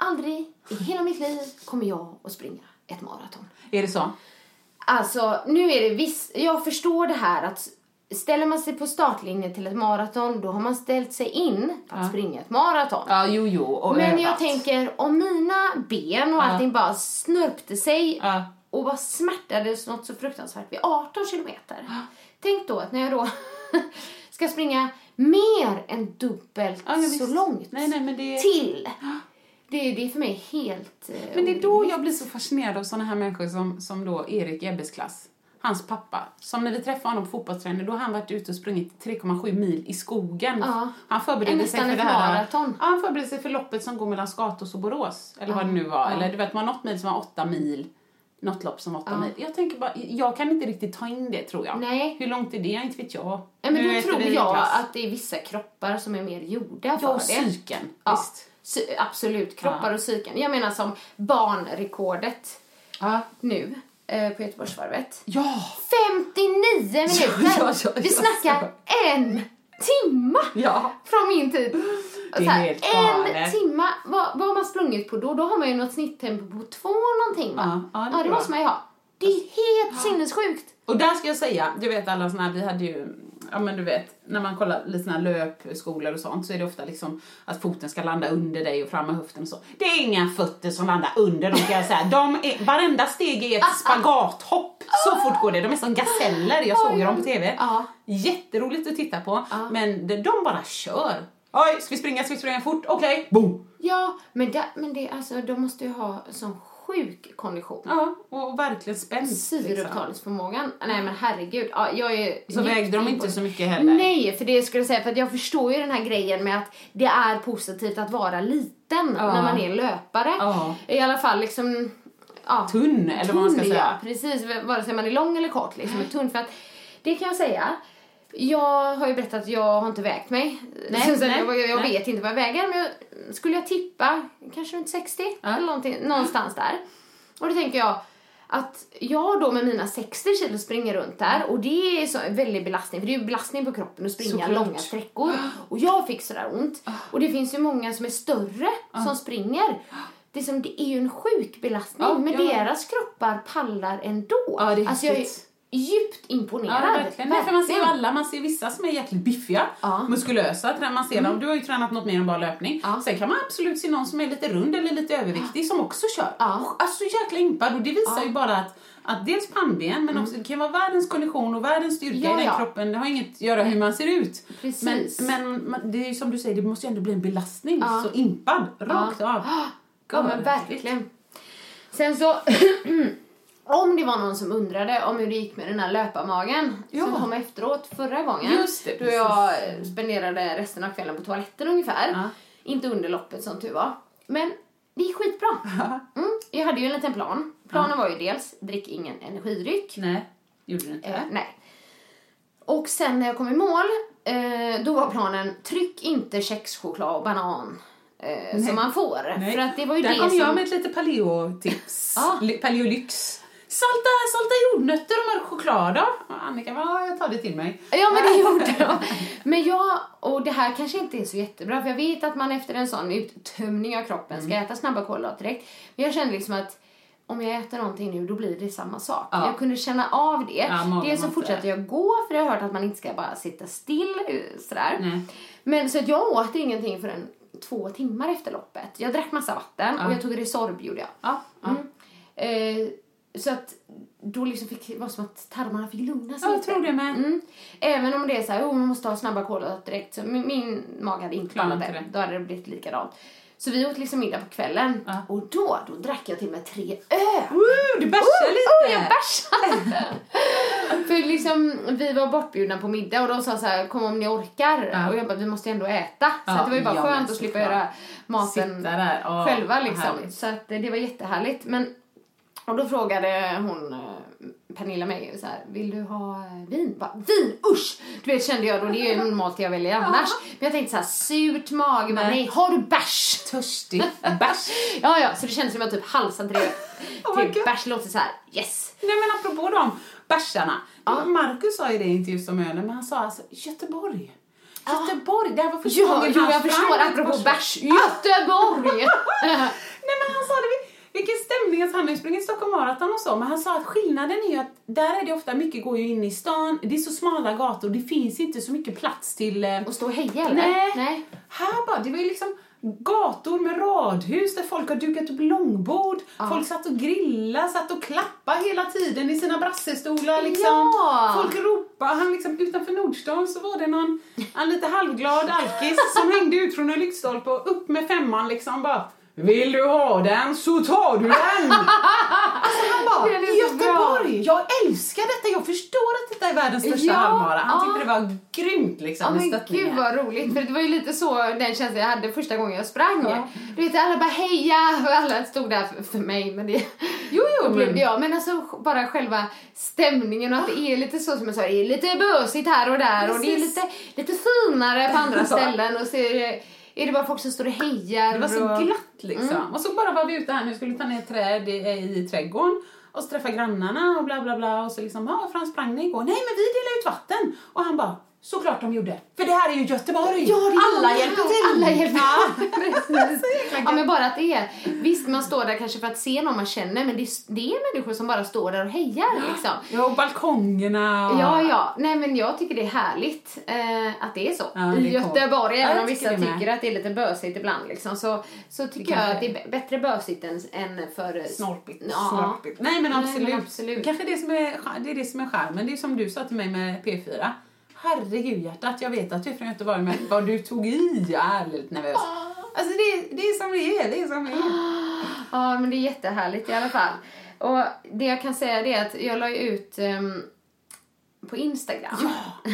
C: aldrig i hela mitt liv kommer jag att springa ett maraton.
D: Är det så?
C: Alltså, nu är det visst, jag förstår det här att ställer man sig på startlinjen till ett maraton, då har man ställt sig in på att springa ett maraton.
D: Ja, jo, jo. Och
C: Men jag
D: överallt.
C: tänker, om mina ben och allting bara snörpte sig
D: Ja.
C: och bara smärtades något så fruktansvärt vid 18 kilometer. Tänk då att när jag då ska springa mer än dubbelt
D: Ja,
C: så långt
D: Nej, nej, men det-
C: till. Det, det är för mig helt... eh,
D: Men det är då jag blir så fascinerad av såna här människor som, som då Erik Ebbes klass. Hans pappa. Som när vi träffade honom på fotbollsträning, då har han varit ute och sprungit 3,7 mil i skogen.
C: Ja.
D: Han förberedde sig för det här.
C: maraton.
D: Ja, han förberedde sig för loppet som går mellan Skatås och Borås. Eller vad det nu var. Eller du vet, man har något mil som var 8 mil. Något lopp som var 8 mil. Jag tänker bara, jag kan inte riktigt ta in det tror jag.
C: Nej.
D: Hur långt är det? Inte vet jag.
C: Nej, men
D: Nu
C: då tror jag
D: klass.
C: att det är vissa kroppar som är mer gjorda
D: Ja,
C: för
D: och
C: det.
D: psyken.
C: Ja,
D: Visst.
C: Absolut, kroppar
D: Ja.
C: och psyken. Jag menar som barnrekordet
D: Ja.
C: nu eh, på Göteborgsvarvet.
D: Ja!
C: 59 minuter!
D: ja, ja,
C: Vi
D: ja,
C: snackar en timma
D: Ja.
C: från min tid.
D: Det är
C: här,
D: helt
C: en timma, vad, vad har man sprungit på då? Då har man ju något snitttempo på två någonting va?
D: Ja, ja, det
C: ja, det måste man ju ha. Det är helt sinnessjukt.
D: Och där ska jag säga, du vet alla såna här, vi hade ju ja men du vet, när man kollar lite såna här löpskolor och sånt så är det ofta liksom att foten ska landa under dig och fram med höften och så. Det är inga fötter som landar under dem kan jag säga. De är, varenda steg är ett spagathopp. Så fort går det. De är som gaseller. Jag såg ju dem på TV. Jätteroligt att titta på. Men de, bara kör. Oj, ska vi springa? Ska vi springa fort? Okej, boom!
C: Ja, men, det, men det, alltså, de måste ju ha sån sjuk kondition.
D: Ja, och verkligen spänst. Liksom.
C: Syreupptagningsförmågan. Nej men herregud. Ja, jag är
D: Så vägde de inte så mycket heller?
C: Nej, för det skulle jag säga, för att jag förstår ju den här grejen med att det är positivt att vara liten
D: Ja.
C: när man är löpare.
D: Ja.
C: I alla fall liksom ja,
D: Tunn, eller vad man ska
C: tunn,
D: säga.
C: Ja, precis. Vare sig man är lång eller kort liksom, är tunn. För att det kan jag säga. Jag har ju berättat att jag har inte vägt mig.
D: Nej,
C: Så
D: nej,
C: jag, jag
D: nej.
C: vet inte vad jag väger. Men jag, skulle jag tippa, kanske runt 60 eller någonting, någonstans där. Och då tänker jag att jag då med mina 60 kilo springer runt där och det är så en väldig belastning för det är ju belastning på kroppen att springa
D: Såklart.
C: långa sträckor. Och jag fick sådär ont. Och det finns ju många som är större som springer. Det är, som, det är ju en sjuk belastning
D: Ja,
C: men
D: ja.
C: deras kroppar pallar ändå.
D: Ja, det är
C: alltså jag. Djupt imponerad.
D: Ja, verkligen. Man ser ju alla, man ser vissa som är jäkligt biffiga,
C: Ja.
D: muskulösa, man ser dem. Du har ju tränat något mer än bara löpning.
C: Ja.
D: Sen kan man absolut se någon som är lite rund eller lite överviktig som också kör.
C: Ja.
D: Alltså jäkla impad och det visar ju bara att att dels pannben, men också det kan vara världens kondition och världens styrka
C: Mm. Ja,
D: i den
C: ja.
D: kroppen. Det har inget att göra hur man ser ut.
C: Precis.
D: Men, men det är som du säger, det måste ju ändå bli en belastning.
C: Ja.
D: Så impad, rakt av.
C: Ja men verkligen. Sen så, om det var någon som undrade om hur det gick med den här löparmagen
D: Ja.
C: som kom efteråt förra gången.
D: Just det,
C: då jag spenderade resten av kvällen på toaletten ungefär.
D: Ja.
C: Inte under loppet som tur var. Men det gick skitbra. Mm. Jag hade ju en liten plan. Planen var ju dels, drick ingen energidryck.
D: Nej, gjorde du inte.
C: Eh, nej. Och sen när jag kom i mål, eh, då var planen tryck inte kexchoklad och banan eh, som man får.
D: Nej.
C: För att det var ju
D: Där
C: det
D: kom
C: som...
D: jag med ett lite paleo-tips.
C: Ja.
D: Li- Paleolyx. Salta, salta jordnötter och mörk choklad då? Och Annika bara, ja, jag tar det till mig.
C: Ja men det gjorde jag. Men jag, och det här kanske inte är så jättebra för jag vet att man efter en sån uttömning av kroppen ska
D: Mm.
C: äta snabba kolhydrater direkt. Men jag kände liksom att om jag äter någonting nu då blir det samma sak.
D: Ja.
C: Jag kunde känna av det.
D: Ja,
C: Dels så fortsatte jag gå för jag har hört att man inte ska bara sitta still eh, sådär.
D: Nej.
C: Men så att jag åt ingenting förrän två timmar efter loppet. Jag drack massa vatten och jag tog Resorb gjorde jag.
D: Ja, ja.
C: Mm. Eh, så att då liksom fick det var som att tarmarna fick lugna sig
D: Ja,
C: lite.
D: tror det med.
C: Mm. Även om det är så här, oh, man måste ha snabba kolhydrater direkt. Så min, min mage hade inte klarat det. Då hade det blivit likadant. Så vi åt liksom middag på kvällen.
D: Ja.
C: Och då, då drack jag till med tre öl.
D: Woo, du bärsar
C: Oh,
D: lite!
C: jag bärsade! För liksom, vi var bortbjudna på middag och de sa så här, kom om ni orkar.
D: Ja.
C: Och jag bara, vi måste ändå äta. Så
D: Ja,
C: att det var ju bara skönt att slippa göra maten själva liksom. Så att det var jättehärligt. Men, och då frågade hon, eh, Pernilla mig så här, vill du ha eh, vin? Bara, vin, usch! Du vet kände jag då, det är ju normalt jag väljer annars. Men jag tänkte så här, surt mage,
D: Nej.
C: nej, har du bärs?
D: Törstig. Bärs.
C: Ja, ja, så det kändes som att jag typ halsade till,
D: Oh
C: till
D: God.
C: bärs. låter så här, yes.
D: Nej men apropå de bärsarna. Marcus sa ju det i intervjun om ölen, men han sa alltså Göteborg. Göteborg, det här var första
C: Ja,
D: gången
C: jo, jag förstår apropå bärs. Göteborg!
D: Nej men han sa det, vilken stämning, alltså han har sprungit Stockholm Marathon och så, men han sa att skillnaden är ju att där är det ofta, mycket går ju in i stan, det är så smala gator, det finns inte så mycket plats till... eh,
C: Och stå och heja eller?
D: Nej.
C: Nej.
D: Här bara, det var ju liksom gator med radhus där folk har dukat upp långbord, folk satt och grillade, satt och klappade hela tiden i sina brassestolar liksom.
C: Ja.
D: Folk ropade, han liksom utanför Nordstan så var det någon, en lite halvglad alkis som hängde ut från en lyktstolpe och upp med femman liksom bara vill du ha den så tar du den! alltså han bara,
C: Det är så
D: Göteborg, jag älskar detta, jag förstår att detta är världens största
C: Ja,
D: halvmara. Han
C: ja.
D: tyckte det var grymt liksom
C: Ja
D: med
C: men
D: stöttningen.
C: gud vad roligt, för det var ju lite så den känslan jag hade första gången jag sprang.
D: Ja.
C: Du vet alla bara heja och alla stod där för, för mig men det
D: Jo, jo, men-
C: jag. Men alltså bara själva stämningen och att det är lite så som jag sa, det är lite bösigt här och där och det är
D: Precis.
C: lite, lite finare på andra ställen och så är det, bara folk som står och hejar.
D: Det var så
C: och...
D: glatt liksom.
C: Mm.
D: Och så bara var vi ute här nu, skulle ta ner träd i, i trädgården och så träffa grannarna och bla bla bla och så liksom, ja, Frans sprang ni igår? Nej men vi delar ut vatten. Och han bara, Såklart de gjorde. För det här är ju Göteborg.
C: Ja, det är
D: Alla hjälper till.
C: Alla hjälper
D: Ja.
C: men bara att det är... Visst, man står där kanske för att se någon man känner, men det, det är människor som bara står där och hejar liksom.
D: Ja, och balkongerna. och-
C: Ja, ja. Nej, men jag tycker det är härligt eh, att det är så.
D: Ja,
C: I. Göteborg,
D: Ja,
C: även om
D: tycker
C: vissa
D: med.
C: tycker att det är lite bösigt ibland liksom, så, så tycker jag att det är bättre bösigt än, än för...
D: Snorpigt.
C: Ja,
D: Snorpigt. Nej men
C: Nej,
D: absolut.
C: men absolut.
D: Kanske det som är, det är det som är charmen. Det är som du sa till mig med P4. Herregud hjärtat, jag vet att du är från Göteborg men vad du tog i, jag är lite nervös. Alltså det, det är som det är, det är som det är.
C: Ja, men det är jättehärligt i alla fall. Och det jag kan säga är att jag la ut ehm, på Instagram.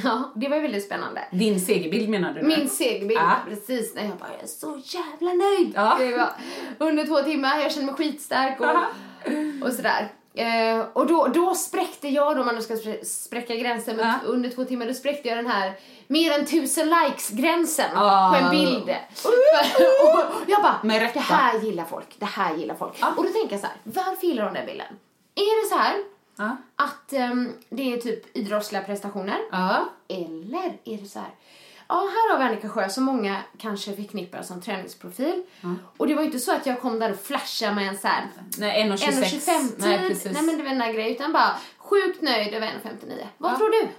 C: Ja. det var väldigt spännande.
D: Din segerbild menar du? nu?
C: Min segerbild,
D: Ja.
C: precis. När jag bara, jag är så jävla nöjd.
D: Ja.
C: Det var under två timmar, jag kände mig skitstark och, och sådär. Eh, och då, då spräckte jag, då, om man nu ska spr- spräcka gränsen, men
D: Ja.
C: under två timmar, då spräckte jag den här mer än tusen likes-gränsen
D: Ah.
C: på en bild. För- och jag bara,
D: Med rätta.
C: det här gillar folk, det här gillar folk. Och då tänker jag så här, varför gillar de den bilden? Är det så här
D: Ja.
C: att ehm, det är typ idrottsliga prestationer?
D: Ja.
C: Eller är det så här? Ja, här har vi Annika Sjö som många kanske förknippar som träningsprofil. Och det var inte så att jag kom där och flashade med en så här
D: Nej, 1,26.
C: 1,25
D: Nej, precis.
C: Nej men det var den där grejen. Utan bara sjukt nöjd över 1,59. Vad tror du?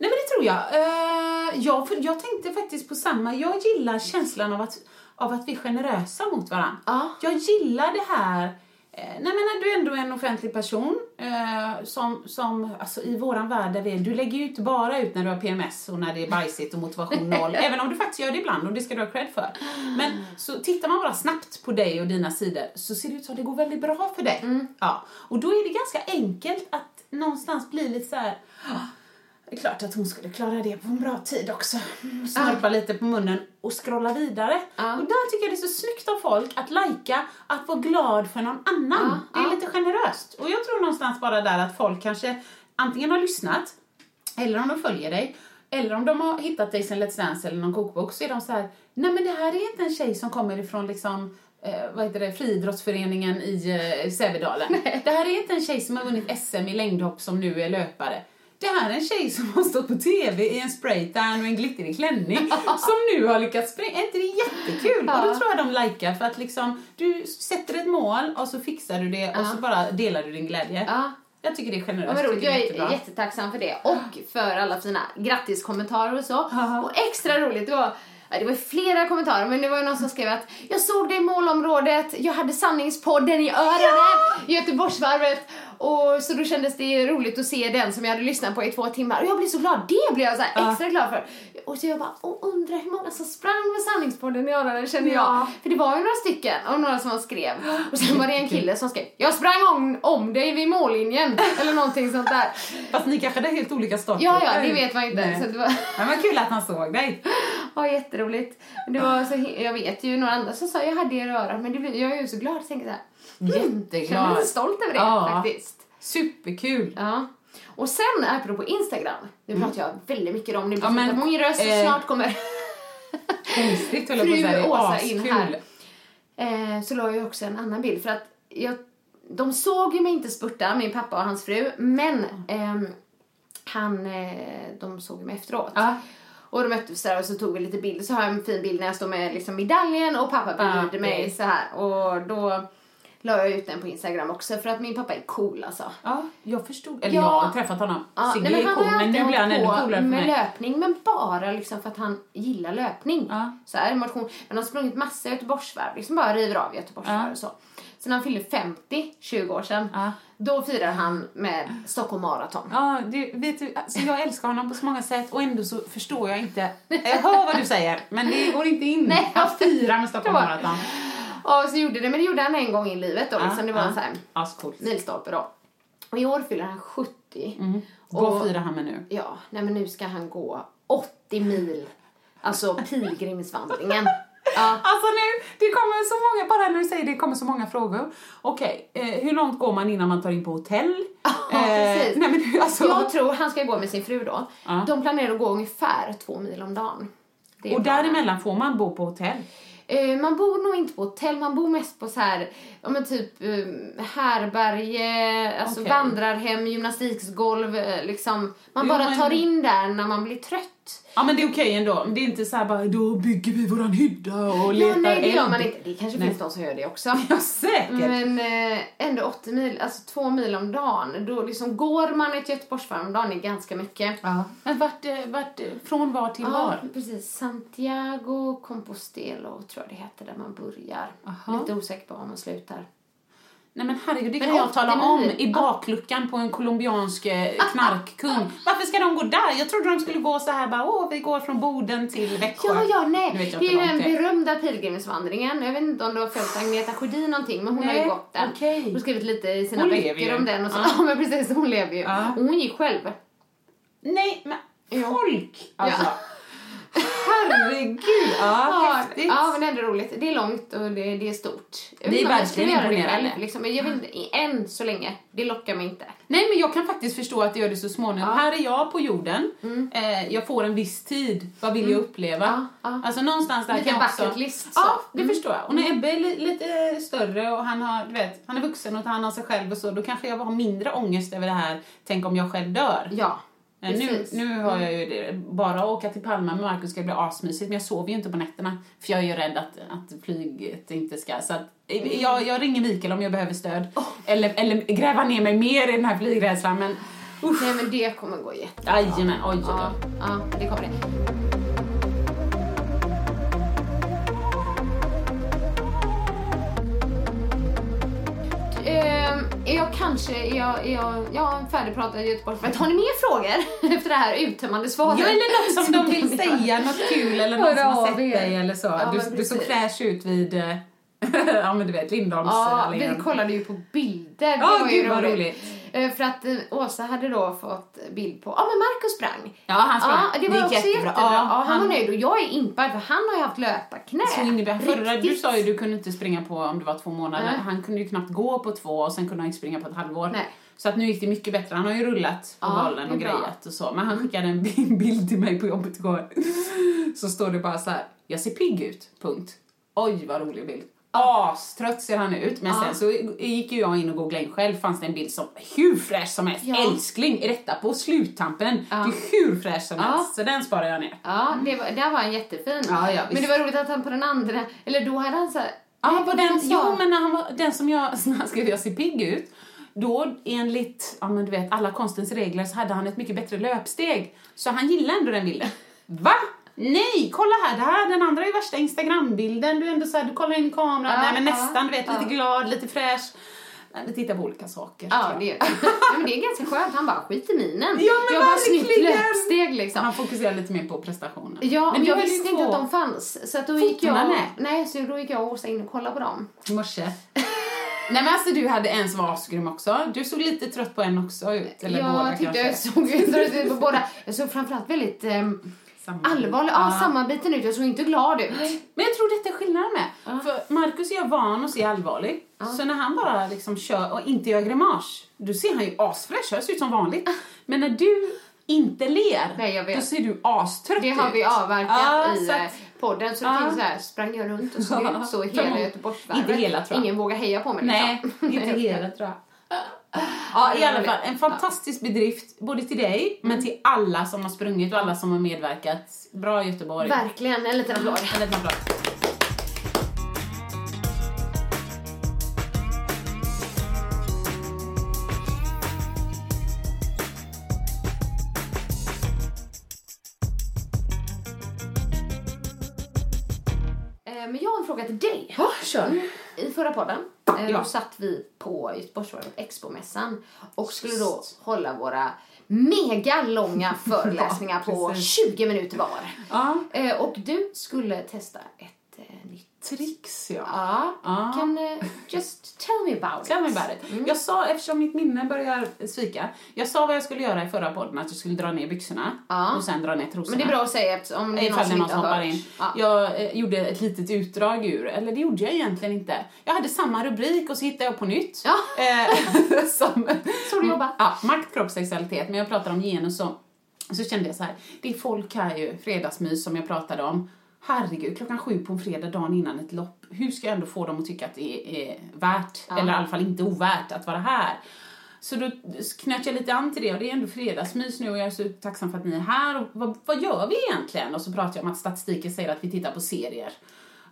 D: Nej men det tror jag. Eh, jag, för jag tänkte faktiskt på samma. Jag gillar känslan av att, av att vi är generösa mot varandra.
C: Ja.
D: Jag gillar det här Nej men när du ändå är en offentlig person eh, som, som alltså i våran värld där vi är, du lägger ju inte bara ut när du har PMS och när det är bajsigt och motivation noll, även om du faktiskt gör det ibland och det ska du ha cred för. Men så tittar man bara snabbt på dig och dina sidor så ser det ut som att det går väldigt bra för dig. Ja. Och då är det ganska enkelt att någonstans bli lite så här. "Ah, det är klart att hon skulle klara det på en bra tid också. Snörpa lite på munnen och scrolla vidare.
C: Ja.
D: Och där tycker jag det är så snyggt av folk att lajka, att vara glad för någon annan.
C: Ja,
D: Det är
C: ja.
D: lite generöst. Och jag tror någonstans bara där att folk kanske antingen har lyssnat, eller om de följer dig, eller om de har hittat dig sen Let's Dance eller någon kokbok så är de så här, nej men det här är inte en tjej som kommer ifrån liksom Eh, vad heter det, friidrottsföreningen i eh, Sävedalen. Det här är inte en tjej som har vunnit SM i längdhopp som nu är löpare. Det här är en tjej som har stått på TV i en spraytan och en glittrig klänning som nu har lyckats springa. Är inte det jättekul? Och då tror jag de likar för att liksom, du sätter ett mål och så fixar du det och så bara delar du din glädje.
C: Ja.
D: Jag tycker det är
C: Ja,
D: generöst. tycker
C: Jag är
D: jättebra.
C: jättetacksam för det. Och för alla fina grattiskommentarer och så.
D: Ja.
C: Och extra roligt, det var, ja, det var flera kommentarer, men det var någon som skrev att jag såg dig i målområdet, jag hade sanningspodden i öronen i Göteborgsvarvet. Och så då kändes det roligt att se den som jag hade lyssnat på i två timmar. Och jag blev så glad, det blev jag så här extra glad för. Och så jag bara, och undrar hur många som sprang med sanningspodden i öronen kände jag. För det var ju några stycken och några som skrev. Och sen var det en kille som skrev, jag sprang om, om dig vid mållinjen. Eller någonting sånt där.
D: Fast ni kanske hade helt olika starter.
C: Ja, ja, det vet man inte.
D: Nej.
C: Så det var,
D: Men vad kul att han såg dig.
C: Ja, jätteroligt. Det var så, jag vet ju några andra som sa jag hade er örat, men det, jag är ju så glad. Jag tänkte så här, jag är
D: Jätteglad.
C: lite stolt över det
D: Ja.
C: faktiskt.
D: Superkul.
C: Ja. Och sen apropå Instagram, nu pratar jag väldigt mycket om, det
D: Ja, men,
C: min röst,
D: eh,
C: snart kommer
D: Konstigt höll jag på att
C: fru
D: säga.
C: Åsa in
D: askul.
C: här. Eh, så la jag också en annan bild för att jag, de såg ju mig inte spurta, min pappa och hans fru, men ehm, han, eh, de såg mig efteråt.
D: Ja.
C: Och då möttes vi där och så tog vi lite bilder. Så har jag en fin bild när jag står med liksom medaljen och pappa bredvid
D: Ja,
C: mig så här. Och då la jag ut den på Instagram också för att min pappa är cool alltså.
D: Ja, jag förstod. Eller
C: Ja.
D: jag har träffat honom.
C: Ja,
D: Sigge är cool, men nu blir han ännu coolare för
C: med
D: mig.
C: löpning, men bara liksom för att han gillar löpning.
D: Ja.
C: Så här, motion. Men han har sprungit massa Göteborgsvarv, liksom bara river av Göteborgsvarv
D: Ja.
C: och så. Sen han fyllde 50, 20 år sedan,
D: Ja.
C: då firar han med Stockholm Marathon.
D: Ja, det, vet du, alltså jag älskar honom på så många sätt och ändå så förstår jag inte. Jag hör vad du säger, men det går inte in.
C: Nej,
D: Han firar med Stockholm. Marathon.
C: Och så gjorde det, men det gjorde han en gång i livet då, liksom. Det var
D: ja.
C: en sån här milstolpe då. Och i år fyller han 70.
D: Mm. Vad firar han med nu?
C: Ja, nej men nu ska han gå 80 mil. Alltså pilgrimsvandringen. Ja.
D: Alltså nu, det kommer så många, bara när du säger det, kommer så många frågor. Okej, eh, hur långt går man innan man tar in på hotell?
C: Ja, precis.
D: nej men alltså,
C: Jag tror han ska gå med sin fru då.
D: Ja.
C: De planerar att gå ungefär två mil om dagen. Det
D: och däremellan får man bo på hotell?
C: Eh, man bor nog inte på hotell, man bor mest på så här, ja men typ eh, härberge, alltså
D: Okej.
C: vandrarhem, gymnastiksgolv, eh, liksom. Man
D: Jo,
C: bara
D: men-
C: tar in där när man blir trött.
D: Ja men det är okej ändå. Det är inte så här bara då bygger vi våran hydda och
C: Ja,
D: letar
C: nej det gör man inte. Det kanske
D: Nej.
C: finns de som gör det också.
D: Ja säkert.
C: Men eh, ändå 80 mil, alltså två mil om dagen. Då liksom går man ett Göteborgsvarv om dagen är ganska mycket.
D: Ja. Men vart, eh, vart, eh, från var till
C: Ja,
D: var?
C: precis. Santiago Compostelo tror jag det heter där man börjar.
D: Aha.
C: Lite osäker på var man slutar.
D: Nej men herregud, det kan jag
C: 80
D: tala om i bakluckan på en colombiansk eh, knarkkung. Varför ska de gå där? Jag trodde de skulle gå så här bara, åh vi går från Boden till Växjö.
C: Ja, ja, nej. Det är ju den berömda pilgrimsvandringen. Jag vet inte om du har följt Agneta Sjödin någonting, men hon har ju
D: Nej,
C: gått den.
D: okej.
C: Hon har skrivit lite i sina
D: Hon
C: böcker om den och så.
D: Ja.
C: Ja, men precis, hon lever ju.
D: Ja.
C: Och hon gick själv.
D: Nej men folk alltså.
C: Ja.
D: Herregud, ja,
C: Ja,
D: häftigt.
C: ja, men det är ändå roligt. Det är långt och det, det är stort. Jag
D: Det är verkligen imponerande.
C: Liksom. Jag inte, än så länge. Det lockar mig inte.
D: Nej men jag kan faktiskt förstå att det gör det så småningom. Här är jag på jorden, eh, jag får en viss tid, vad vill jag uppleva?
C: Mm. Ja, ja.
D: Alltså någonstans där
C: Lite
D: kan jag också...
C: list, så.
D: Ja, det
C: Mm.
D: förstår jag. Och när Ebbe är li- lite större och han, har, du vet, han är vuxen och tar hand om sig själv och så, då kanske jag har mindre ångest över det här, tänk om jag själv dör.
C: Ja,
D: Nu,
C: precis.
D: nu har jag ju det, bara åka till Palma med Markus ska bli asmysigt, men jag sover ju inte på nätterna. För jag är ju rädd att, att flyget inte ska... Så att, eh, jag, jag ringer Mikael om jag behöver stöd. Eller, eller gräva ner mig mer i den här flygrädslan, men
C: Nej men det kommer gå jättebra.
D: jajamän, oj,
C: Ja, ja, det kommer det. Ehm, Är jag kanske, är jag, är jag, jag är färdigpratad i Göteborg. Har ni mer frågor efter det här uttömmande svaret?
D: Ja, eller något som de vill säga, något kul eller någon som har sett dig eller så.
C: Ja,
D: du, du såg fräsch ut vid, eh, ja men du vet, Lindholms
C: Ja, vi kollade ju på bilder.
D: Ja,
C: ju
D: gud, vad roligt.
C: Eh, För att eh, Åsa hade då fått bild på, ja men Marcus sprang.
D: Ja, han sprang.
C: Ja, det var
D: Det
C: också
D: jättebra.
C: jättebra.
D: Ja,
C: han,
D: han-
C: var nöjd och jag är impad för han har ju haft löparknä.
D: Så innebär, förra, du sa ju du kunde inte springa på om det var två månader.
C: Nej.
D: Han kunde ju knappt gå på två och sen kunde han inte springa på ett halvår.
C: Nej.
D: Så att nu gick det mycket bättre. Han har ju rullat på
C: Ja,
D: bollen och.
C: Mm.
D: grejat och så. Men han skickade en bi- bild till mig på jobbet igår. Så står det bara så här. Jag ser pigg ut. Punkt. Oj vad rolig bild. Astrött ser han ut. Men sen så gick ju jag in och googlade in själv. Fanns det en bild som hur fräsch som helst. Älskling, är detta på sluttampen? Det är hur fräsch som helst. Så den sparar jag ner.
C: Ja, det var, där var han jättefin. Men det var roligt att han på den andra, eller då hade han så här,
D: Ja, på den, jo, men när han var, den som jag, när han skrev jag ser pigg ut, då enligt, ja men du vet, alla konstens regler så hade han ett mycket bättre löpsteg. Så han gillade ändå den bilden. Va? Nej, kolla här, det här, den andra är värsta Instagram-bilden. Du är ändå så här, du kollar in i kameran,
C: Ja,
D: nej men
C: ja,
D: nästan, du vet,
C: ja.
D: lite glad, lite fräsch. Nej, Vi tittar på olika saker.
C: Ja, det, ja, men det är ganska skönt. Han bara, skit i minen.
D: Ja, men
C: jag har snyggt löpsteg liksom.
D: Han fokuserar lite mer på prestationen.
C: Ja,
D: men
C: jag visste inte att de fanns. Så att då gick jag,
D: med.
C: nej, så då gick jag och Åsa in och kollade på dem.
D: i morse. Nej men alltså du hade en som var asgrym också. Du såg lite trött på en också ut. Eller båda
C: jag tyckte
D: kanske.
C: jag såg ut på båda. Jag såg framförallt väldigt
D: Samma.
C: Allvarlig, ja. sammanbiten ut. Jag såg inte glad ut.
D: Men jag tror detta är skillnaden med. För Marcus är van att se allvarlig. Så när han bara liksom kör och inte gör grimas, då ser han ju asfräsch ut. ser ut som vanligt. Men när du inte ler,
C: Nej,
D: då ser du astrött
C: Det har
D: ut.
C: vi avverkat
D: Ja,
C: i eh,
D: att-
C: podden. Så det
D: Ja.
C: så här, sprang jag runt och såg ut så hela. Göteborgsvarvet. Ingen vågar heja på mig
D: Nej,
C: liksom.
D: inte hela tror jag. Ja, i alla fall. En fantastisk bedrift, både till dig, men till alla som har sprungit och alla som har medverkat. Bra Göteborg.
C: Verkligen, en liten applåd.
D: En liten applåd.
C: Till dig.
D: Ja, kör.
C: I förra podden eh,
D: Ja.
C: satt vi på Göteborgsvarvet Expo-mässan och skulle då hålla våra mega långa föreläsningar på
D: precis.
C: 20 minuter var.
D: Ja.
C: Eh, Och du skulle testa ett
D: Tricks, ja.
C: Ja,
D: Ja.
C: kan eh, just tell me about
D: Tell me
C: it.
D: about it. Jag sa, eftersom mitt minne börjar svika, jag sa vad jag skulle göra i förra podden, att jag skulle dra ner byxorna
C: Ja.
D: och sen dra ner trosorna.
C: Men det är bra att säga om det är någon som inte har hört.
D: in.
C: Ja.
D: Jag eh, gjorde ett litet utdrag ur, eller det gjorde jag egentligen inte. Jag hade samma rubrik och så hittade jag på nytt.
C: Ja.
D: Eh, som,
C: Så du jobbar.
D: Ja, makt, kropp, sexualitet. Men jag pratar om genus och så, så kände jag så här, det är folk här ju, fredagsmys som jag pratade om. Herregud, klockan sju på en fredag, dagen innan ett lopp. Hur ska jag ändå få dem att tycka att det är värt, eller i alla fall inte ovärt, att vara här? Så då knöt jag lite an till det och det är ändå fredagsmys nu och jag är så tacksam för att ni är här. Och vad, vad gör vi egentligen? Och så pratar jag om att statistiken säger att vi tittar på serier.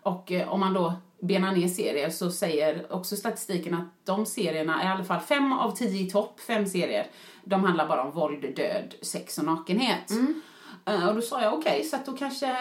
D: Och eh, om man då benar ner serier så säger också statistiken att de serierna, i alla fall fem av tio i topp, fem serier, de handlar bara om våld, död, sex och nakenhet. Eh, och då sa jag okej, så att då kanske,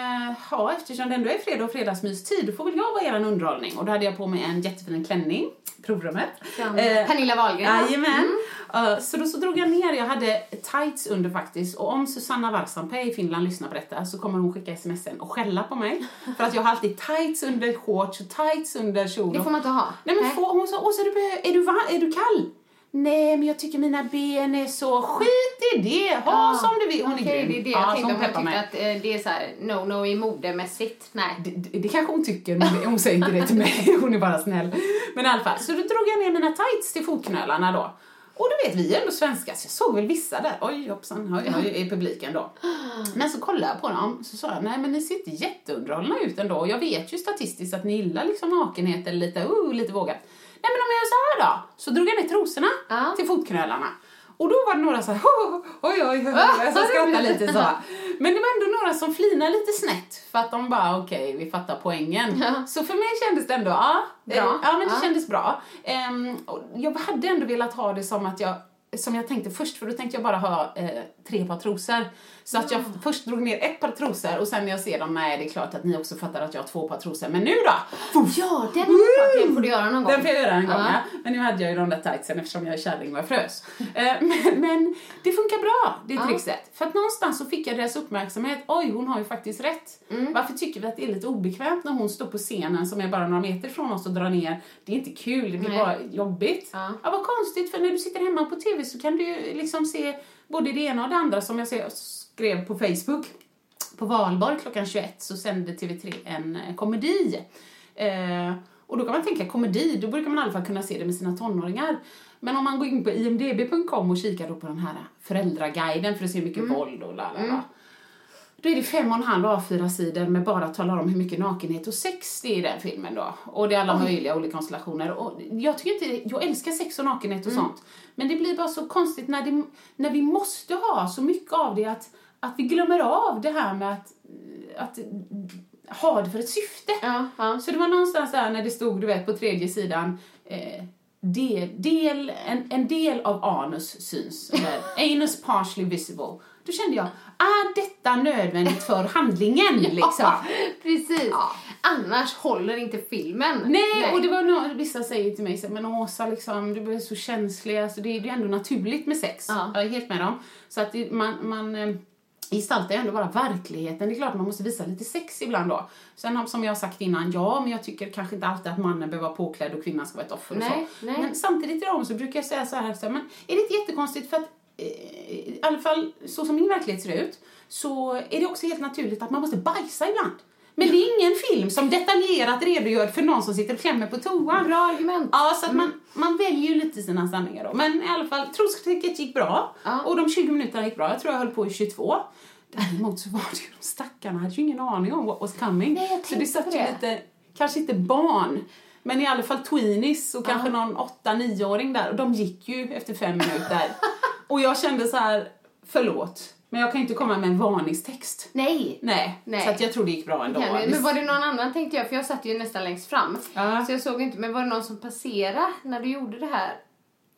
D: ja eftersom det ändå är fredag och fredagsmystid, då får väl jag vara er underhållning. Och då hade jag på mig en jättefin klänning, provrummet.
C: Från
D: Eh,
C: Pernilla Wahlgren.
D: Jajamän. Eh, så då så drog jag ner, jag hade tights under faktiskt. Och om Susanna Varsampe i Finland lyssnar på detta så kommer hon skicka smsen och skälla på mig. För att jag har alltid tights under shorts och tights under kjol.
C: Det får man inte ha.
D: Nej men få, hon sa, du behöver, är, du va- är du kall? Nej men jag tycker mina ben är så, skit i det, ha som du vill. Hon är
C: Okej,
D: grym.
C: det är det
D: Ja,
C: jag
D: så
C: tänkte
D: hon
C: tyckte
D: mig.
C: att eh, det är så här no-no i modemässigt. Nej.
D: Det, det, det kanske hon tycker, men hon säger inte det till mig. Hon är bara snäll. Men i alla fall, så då drog jag ner mina tights till fotknölarna då. Och du vet, vi är ändå svenska, så jag såg väl vissa där, oj hoppsan, oj, oj, i publiken då. Men så kollade jag på dem, så sa jag, nej men ni ser inte jätteunderhållna ut ändå. Och jag vet ju statistiskt att ni gillar liksom nakenhet eller lite, uh, lite vågat. Nej men om jag gör så här då, så drog jag ner trosorna
C: Ja.
D: till fotknölarna. Och då var det några så här, oj, oj, oj, oj, så skrattade lite så. Men det var ändå några som flinade lite snett för att de bara, okej, vi fattar poängen. Så för mig kändes det ändå, ja,
C: Bra.
D: ja men det
C: Ja.
D: kändes bra. Och jag hade ändå velat ha det som att jag som jag tänkte först, för då tänkte jag bara ha eh, tre par trosor. Så att jag först drog ner ett par trosor och sen när jag ser dem, nej det är klart att ni också fattar att jag har två par trosor. Men nu då!
C: Ja, den uppfattningen får du göra någon gång.
D: Den får jag göra en gång,
C: Ja.
D: ja. Men nu hade jag ju de där tightsen eftersom jag är kärring och jag frös. Eh, men, men det funkar bra, det
C: Ja.
D: trickset. För att någonstans så fick jag deras uppmärksamhet. Oj, hon har ju faktiskt rätt.
C: Mm.
D: Varför tycker vi att det är lite obekvämt när hon står på scenen som är bara några meter från oss och drar ner? Det är inte kul, det blir
C: Nej.
D: bara jobbigt.
C: Ja.
D: Ja, vad konstigt, för när du sitter hemma på TV så kan du ju liksom se både det ena och det andra som jag ser- skrev på Facebook. På valborg klockan 21 så sände TV3 en eh, komedi. Eh, och då kan man tänka komedi, då brukar man i alla fall kunna se det med sina tonåringar. Men om man går in på imdb.com och kikar då på den här föräldraguiden för att se hur mycket våld och la la la. Då är det fem och en halv A4-sidor med bara talar om hur mycket nakenhet och sex det är i den filmen då. Och det är alla möjliga olika konstellationer. Och jag tycker inte, jag älskar sex och nakenhet och sånt. Men det blir bara så konstigt när, det, när vi måste ha så mycket av det att, att vi glömmer av det här med att, att ha det för ett syfte.
C: Ja, ja.
D: Så det var någonstans där när det stod, du vet, på tredje sidan eh, del, del, en, en del av anus syns. Eller anus partially visible. Då kände jag, är detta nödvändigt för handlingen? liksom?
C: Ja, precis.
D: Ja.
C: Annars håller inte filmen.
D: Nej, och det var nog, vissa säger till mig så men Åsa liksom, du blir så känslig, alltså det, är ändå naturligt med sex.
C: Ja.
D: Jag är helt med dem. Så att det, man, man eh, gestaltar ju ändå bara verkligheten. Det är klart man måste visa lite sex ibland då. Sen som jag har sagt innan, ja men jag tycker kanske inte alltid att mannen behöver vara påklädd och kvinnan ska vara ett offer
C: Nej,
D: och så.
C: nej.
D: Men samtidigt i dem så brukar jag säga så här, så här men är det inte jättekonstigt för att eh, i alla fall så som min verklighet ser ut så är det också helt naturligt att man måste bajsa ibland. Men det är ingen film som detaljerat redogör för någon som sitter och klämmer på toan.
C: Bra argument.
D: Ja, så att man, man väljer ju lite sina sanningar då. Men i alla fall, troskricket gick bra.
C: Ja.
D: Och de 20 minuterna gick bra. Jag tror jag höll på i 22. Däremot så var det ju de stackarna hade ju ingen aning om what was coming.
C: Nej,
D: så det satt ju
C: det.
D: lite, kanske inte barn, men i alla fall tweenies och kanske någon 8-9-åring där. Och de gick ju efter fem minuter. och jag kände så här, förlåt, men jag kan inte komma med en varningstext.
C: Nej.
D: Nej,
C: Nej.
D: så att jag tror det gick bra ändå.
C: Du? Men var det någon annan tänkte jag, för jag satt ju nästan längst fram.
D: Ja.
C: Så jag såg inte, men var det någon som passerade när du gjorde det här?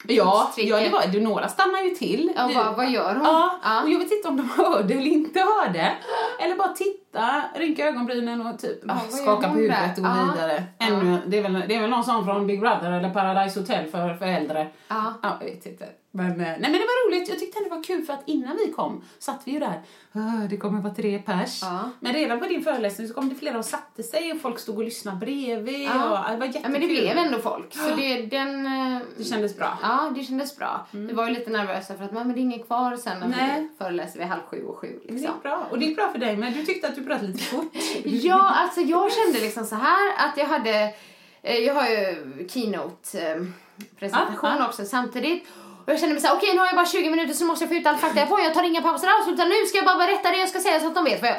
D: Ja, ja det var, några stannar ju till.
C: Ja, vad, vad gör hon?
D: Ja,
C: Ja.
D: och jag vet inte om de hörde eller inte hörde. Eller bara titta, rynka ögonbrynen och typ
C: Ja,
D: ah, skaka på huvudet och gå
C: Ja.
D: vidare.
C: Ja.
D: Ännu, det, är väl, det är väl någon sån från Big Brother eller Paradise Hotel för, för äldre.
C: Ja.
D: Ja, jag vet inte. Men, eh, nej, men det var roligt. Jag tyckte det var kul för att innan vi kom satt vi ju där. "Ah, Det kommer vara tre pers.
C: Ja.
D: Men redan på din föreläsning så kom det flera och satte sig och folk stod och lyssnade bredvid.
C: Ja.
D: Och, det var jättekul.
C: Ja, men det blev ändå folk. Så det, den... eh,
D: Det kändes bra.
C: Ja, det kändes bra. Vi var ju lite nervösa för att men det är ingen kvar sen när
D: Nej.
C: vi föreläser vid halv sju och sju.
D: Det
C: Liksom.
D: gick bra. Och det gick bra för dig, men du tyckte att du pratade lite fort.
C: Ja, alltså jag kände liksom så här att jag hade, eh, jag har ju keynote presentation
D: Ah, ah.
C: också samtidigt. Och jag kände mig såhär, okej nu har jag bara 20 minuter så måste jag få ut all fakta jag får. Jag tar inga pauser alls utan nu ska jag bara berätta det jag ska säga så att de vet vad jag...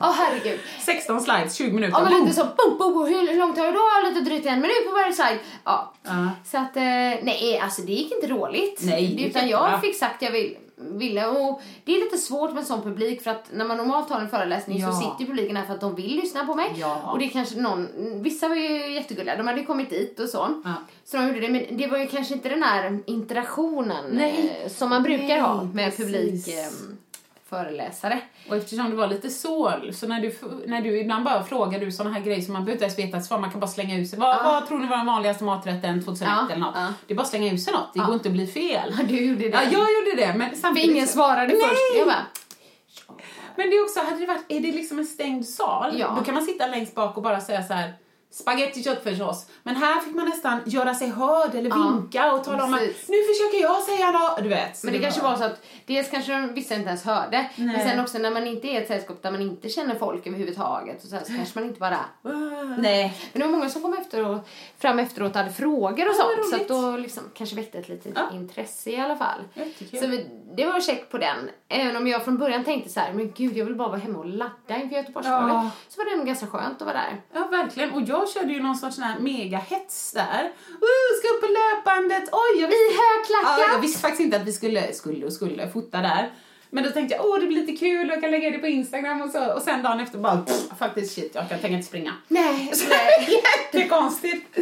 C: Åh herregud.
D: 16 slides, 20 minuter.
C: Ja men lite så, boom, boom, boom. Hur, långt har jag då? Lite drygt en minut på varje slide. Ja.
D: Ja.
C: Så att, eh, nej alltså det gick inte dåligt.
D: Nej,
C: Utan jag fick sagt jag vill, ville och det är lite svårt med sån publik för att när man normalt har en föreläsning
D: Ja.
C: så sitter publiken här för att de vill lyssna på mig.
D: Ja.
C: Och det är kanske någon, vissa var ju jättegulliga, de hade kommit dit och så.
D: Ja.
C: Så de gjorde det, men det var ju kanske inte den här interaktionen
D: Nej.
C: eh, som man brukar
D: Nej,
C: ha med
D: precis.
C: publik eh, föreläsare.
D: Och eftersom det var lite så, så när du, när du ibland bara frågar du såna här grejer som man behöver inte ens veta ett svar, man kan bara slänga ut sig. Vad, vad tror ni var den vanligaste maträtten 2001
C: Ja,
D: eller något?
C: ja.
D: Det är bara att slänga ut sig något, det
C: Ja.
D: går inte att bli fel.
C: Du gjorde det.
D: Ja, jag gjorde det, men
C: För
D: samtidigt...
C: ingen svarade
D: Nej!
C: först. Jag bara,
D: Men det är också, hade det varit, är det liksom en stängd sal,
C: Ja.
D: då kan man sitta längst bak och bara säga så här Spaghetti köttfärssås. Men här fick man nästan göra sig hörd eller
C: Ja,
D: vinka och tala om att
C: precis.
D: nu försöker jag säga något. Du vet.
C: Men det kanske
D: var
C: var så att dels kanske vissa inte ens hörde. Men
D: Nej.
C: sen också när man inte är ett sällskap där man inte känner folk överhuvudtaget och så, här, så kanske man inte bara
D: Nej.
C: Men det var många som kom efter och, fram efteråt och hade frågor och
D: Ja, vad
C: sånt. Så då liksom kanske väckte ett litet
D: Ja.
C: intresse i alla fall.
D: Jättekul.
C: Så vi, det var check på den. Även om jag från början tänkte så här, men gud jag vill bara vara hemma och ladda inför Göteborgsvalet.
D: Ja.
C: Så var det nog ganska skönt att vara där.
D: Ja, verkligen. Och jag körde ju någon sorts sån här megahets där. Uh, ska upp på löpbandet. Oj, jag visste,
C: I högklackat!
D: ja, jag visste faktiskt inte att vi skulle, skulle och skulle fota där. Men då tänkte jag, åh det blir lite kul och jag kan lägga det på Instagram och så. Och sen dagen efter bara, pff, faktiskt shit, jag kan tänka inte springa.
C: Nej,
D: Jättekonstigt.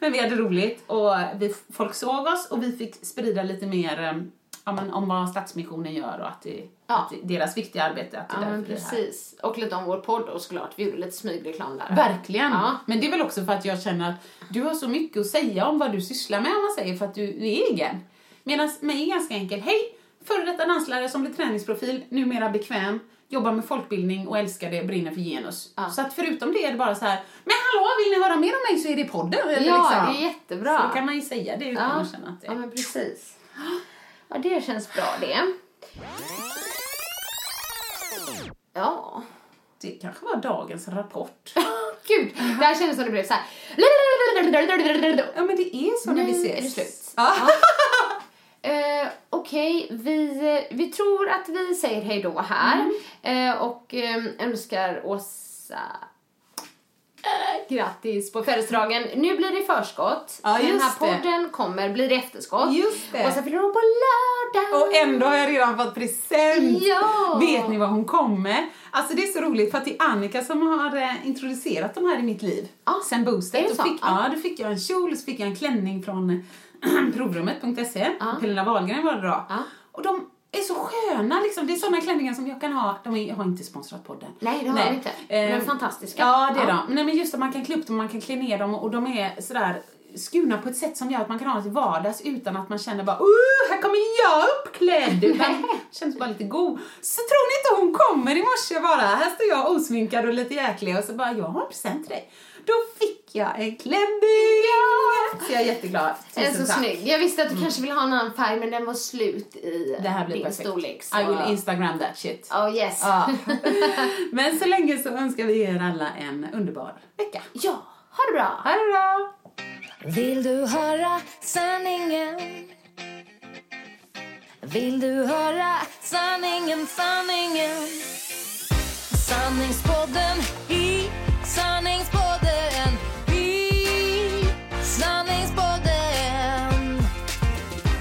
D: Men vi hade roligt och vi, folk såg oss och vi fick sprida lite mer eh, ja, men, om vad Stadsmissionen gör och att, det,
C: Ja.
D: att det, deras viktiga arbete. Att det
C: Ja men precis. Och lite om vår podd och såklart. Vi gjorde lite smygreklam där.
D: Verkligen.
C: Ja.
D: Men det är väl också för att jag känner att du har så mycket att säga om vad du sysslar med om man säger för att du är egen. Medan mig är ganska enkel. Hej! Före detta danslärare som blir träningsprofil, numera bekväm, jobbar med folkbildning och älskar det, brinner för genus.
C: Ja.
D: Så att förutom det är det bara så här, men hallå, vill ni höra mer om mig så är det podden. Eller
C: Ja,
D: liksom.
C: det är jättebra.
D: Så då kan man ju säga det utan
C: Ja.
D: att känna att det
C: Ja men precis. Ja det känns bra det. Ja.
D: Det kanske var dagens rapport.
C: Gud, det här kändes som det blev så här.
D: Ja men det är så när vi
C: Nu
D: ses.
C: är det slut.
D: Ja.
C: Eh, Okej, vi, vi tror att vi säger hej då här
D: Mm.
C: eh, och eh, önskar Åsa eh, grattis på födelsedagen. Nu blir det förskott.
D: Ja,
C: Den här
D: det.
C: podden kommer, blir det efterskott.
D: Just det.
C: Åsa fyller år på lördag.
D: Och ändå har jag redan fått present!
C: Ja.
D: Vet ni vad hon kommer? Alltså det är så roligt för att det är Annika som har eh, introducerat de här i mitt liv.
C: Ja.
D: Sen boostet. Då
C: så?
D: fick,
C: Ja.
D: ja. då fick jag en kjol, så fick jag en klänning från provrummet.se.
C: Ja.
D: Pernilla Wahlgren var det då.
C: Ja.
D: Och de är så sköna liksom. Det är såna klänningar som jag kan ha. De är, jag har inte sponsrat podden.
C: Nej, det har vi inte. De är
D: Eh,
C: fantastiska.
D: Ja, det är
C: Ja.
D: de. Nej, men just att man kan klä upp dem, man kan klä ner dem och de är sådär skurna på ett sätt som gör att man kan ha dem till vardags utan att man känner bara uh, här kommer jag uppklädd. Utan känns bara lite god. Så tror ni inte hon kommer i morse bara? Här står jag osminkad och lite jäklig och så bara, jag har en present till dig. Då fick jag en klänning! Så jag är jätteglad.
C: Den är
D: Tusen
C: så
D: tack.
C: snygg. Jag visste att du kanske ville ha en annan färg men den var slut i
D: Det här blir
C: din
D: perfekt.
C: storlek. Så...
D: I will Instagram that shit.
C: Oh yes.
D: Ja. Men så länge så önskar vi er alla en underbar vecka.
C: ja, ha det bra.
D: Ha det bra!
B: Vill du höra sanningen? Vill du höra sanningen, sanningen? Sanningspodden i sanningspodden